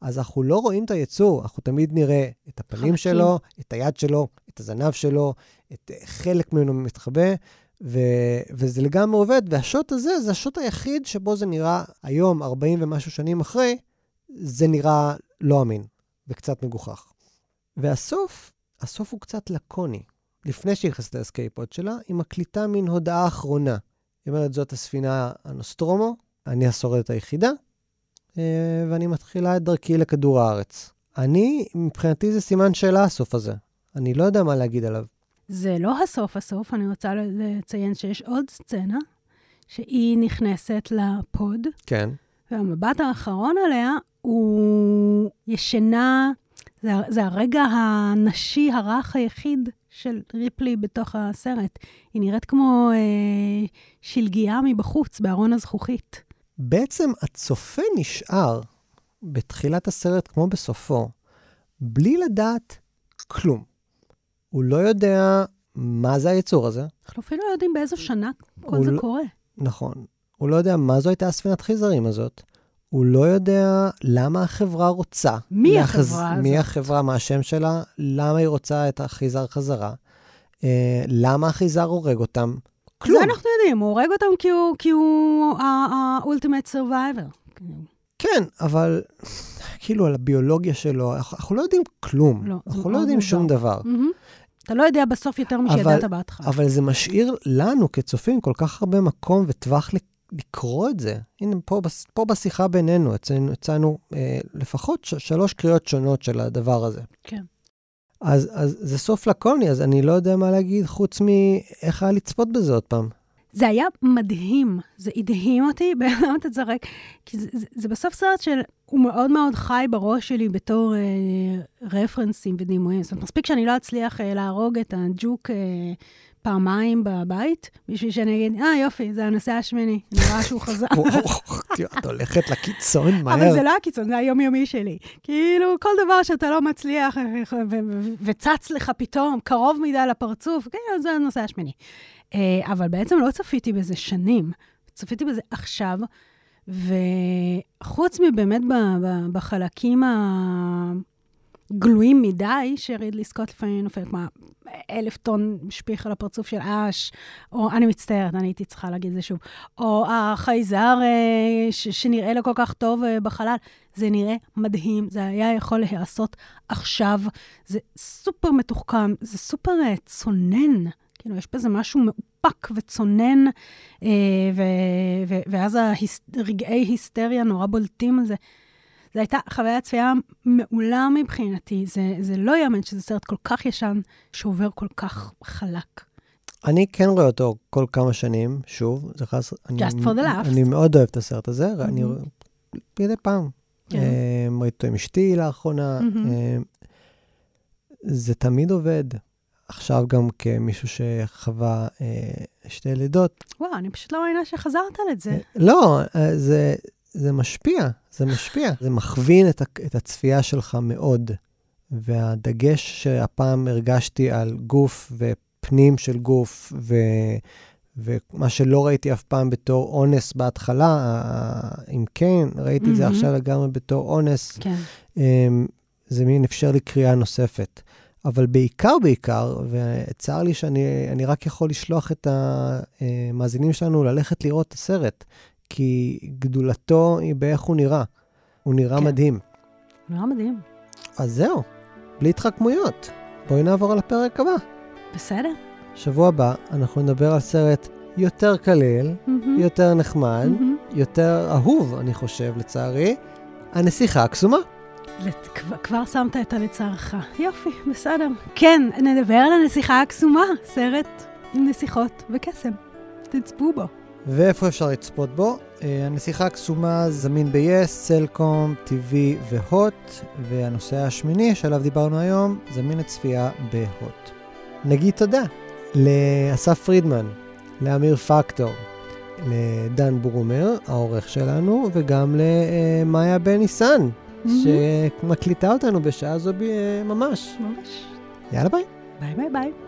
אז אנחנו לא רואים את היצור, אנחנו תמיד נראה את הפנים חלקים. שלו, את היד שלו, את הזנב שלו, את אה, חלק ממנו מתחבא, ו- וזה לגמרי עובד. והשוט הזה, זה השוט היחיד שבו זה נראה היום, 40 ומשהו שנים אחרי, זה נראה לא אמין וקצת מגוחך. והסוף, הסוף הוא קצת לקוני. לפני שהיא נכנסת ל escape pod שלה, היא מקליטה מין הודעה אחרונה. היא אומרת, זאת הספינה הנוסטרומו, אני השורדת היחידה, אה, ואני מתחילה את דרכי לכדור הארץ. אני, מבחינתי זה סימן שאלה הסוף הזה. אני לא יודע מה להגיד עליו. זה לא הסוף הסוף, אני רוצה לציין שיש עוד סצנה, שהיא נכנסת לפוד, כן. והמבט האחרון עליה הוא ישנה, זה, זה הרגע הנשי הרך היחיד של ריפלי בתוך הסרט. היא נראית כמו אה, שלגיה מבחוץ, בארון הזכוכית. בעצם הצופה נשאר בתחילת הסרט כמו בסופו, בלי לדעת כלום. הוא לא יודע מה זה היצור הזה, אנחנו אפילו לא יודעים באיזו שנה כל זה לא- קורה. נכון. הוא לא יודע מה זו הייתה הספינת חייזרים הזאת. הוא לא יודע למה החברה רוצה. מי להחז- החברה הזאת? מי החברה, מה השם שלה, למה היא רוצה את החייזר חזרה, אה, למה החייזר הורג אותם. כלום. זה אנחנו יודעים, הוא הורג אותם כי הוא, כי הוא ה-ultimate survivor. כן, אבל כאילו על הביולוגיה שלו, אנחנו לא יודעים כלום. לא, אנחנו לא יודעים שום מוזר. דבר. מהמם. אתה לא יודע בסוף יותר משידעת בהתחלה. אבל זה משאיר לנו כצופים כל כך הרבה מקום וטווח לקרוא את זה. הנה, פה, פה בשיחה בינינו, הצענו, הצענו אה, לפחות ש- שלוש קריאות שונות של הדבר הזה. כן. אז, אז זה סוף לקוני, אז אני לא יודע מה להגיד חוץ מאיך היה לצפות בזה עוד פעם. זה היה מדהים, זה הדהים אותי, למה אתה צוחק? כי זה, זה, זה בסוף סרט של, הוא מאוד מאוד חי בראש שלי בתור אה, רפרנסים ודימויים. זאת אומרת, מספיק שאני לא אצליח אה, להרוג את הג'וק אה, פעמיים בבית, בשביל שאני אגיד, אה, יופי, זה הנושא השמיני, נראה שהוא חזר. את הולכת לקיצון מהר. אבל זה לא הקיצון, זה היומיומי שלי. כאילו, כל דבר שאתה לא מצליח ו- ו- וצץ לך פתאום, קרוב מדי לפרצוף, כן, זה הנושא השמיני. אה, אבל בעצם לא צפיתי בזה שנים, צפיתי בזה עכשיו, וחוץ מבאמת בחלקים הגלויים מדי, שרידלי סקוט לפעמים נופל כמו אלף טון משפיך על הפרצוף של אש, או אני מצטערת, אני הייתי צריכה להגיד זה שוב, או החייזר אה, ש- שנראה לו כל כך טוב אה, בחלל, זה נראה מדהים, זה היה יכול להיעשות עכשיו, זה סופר מתוחכם, זה סופר צונן, כאילו, יש בזה משהו מאופק וצונן, אה, ו- ו- ואז ההיס- רגעי היסטריה נורא בולטים על זה. זו הייתה חוויית צפייה מעולה מבחינתי. זה, זה לא יאמן שזה סרט כל כך ישן, שעובר כל כך חלק. אני כן רואה אותו כל כמה שנים, שוב, זה חס... אני, Just for the laughs. אני מאוד אוהב את הסרט הזה, mm-hmm. אני רואה מדי פעם. כן. אה, ראיתי אותו עם אשתי לאחרונה. מהמם. אה, זה תמיד עובד. עכשיו גם כמישהו שחווה אה, שתי לידות. וואו, אני פשוט לא מאמינה שחזרת על את זה. לא, אה, זה, זה משפיע, זה משפיע. זה מכווין את, את הצפייה שלך מאוד. והדגש שהפעם הרגשתי על גוף ופנים של גוף, ו, ומה שלא ראיתי אף פעם בתור אונס בהתחלה, אם כן, ראיתי את זה מהמם. עכשיו לגמרי בתור אונס, כן. אמ, זה מין אפשר לי קריאה נוספת. אבל בעיקר, בעיקר, וצר לי שאני אני רק יכול לשלוח את המאזינים שלנו ללכת לראות את הסרט, כי גדולתו היא באיך הוא נראה. הוא נראה כן. מדהים. נורא מדהים. אז זהו, בלי התחכמויות. בואי נעבור על הפרק הבא. בסדר. שבוע הבא אנחנו נדבר על סרט יותר קליל, מהמם. יותר נחמד, מהמם. יותר אהוב, אני חושב, לצערי, הנסיכה הקסומה. כבר- כבר שמת את הלצערך. יופי, בסדר. כן, נדבר על הנסיכה הקסומה, סרט עם נסיכות וקסם. תצפו בו. ואיפה אפשר לצפות בו? אה, הנסיכה הקסומה זמין ב-yes, סלקום, TV והוט, והנושא השמיני שעליו דיברנו היום זמין לצפייה בהוט. נגיד תודה לאסף פרידמן, לאמיר פקטור, לדן ברומר, העורך שלנו, וגם למאיה בן ניסן, שמקליטה אותנו בשעה זו ממש. ממש. יאללה ביי. ביי ביי ביי.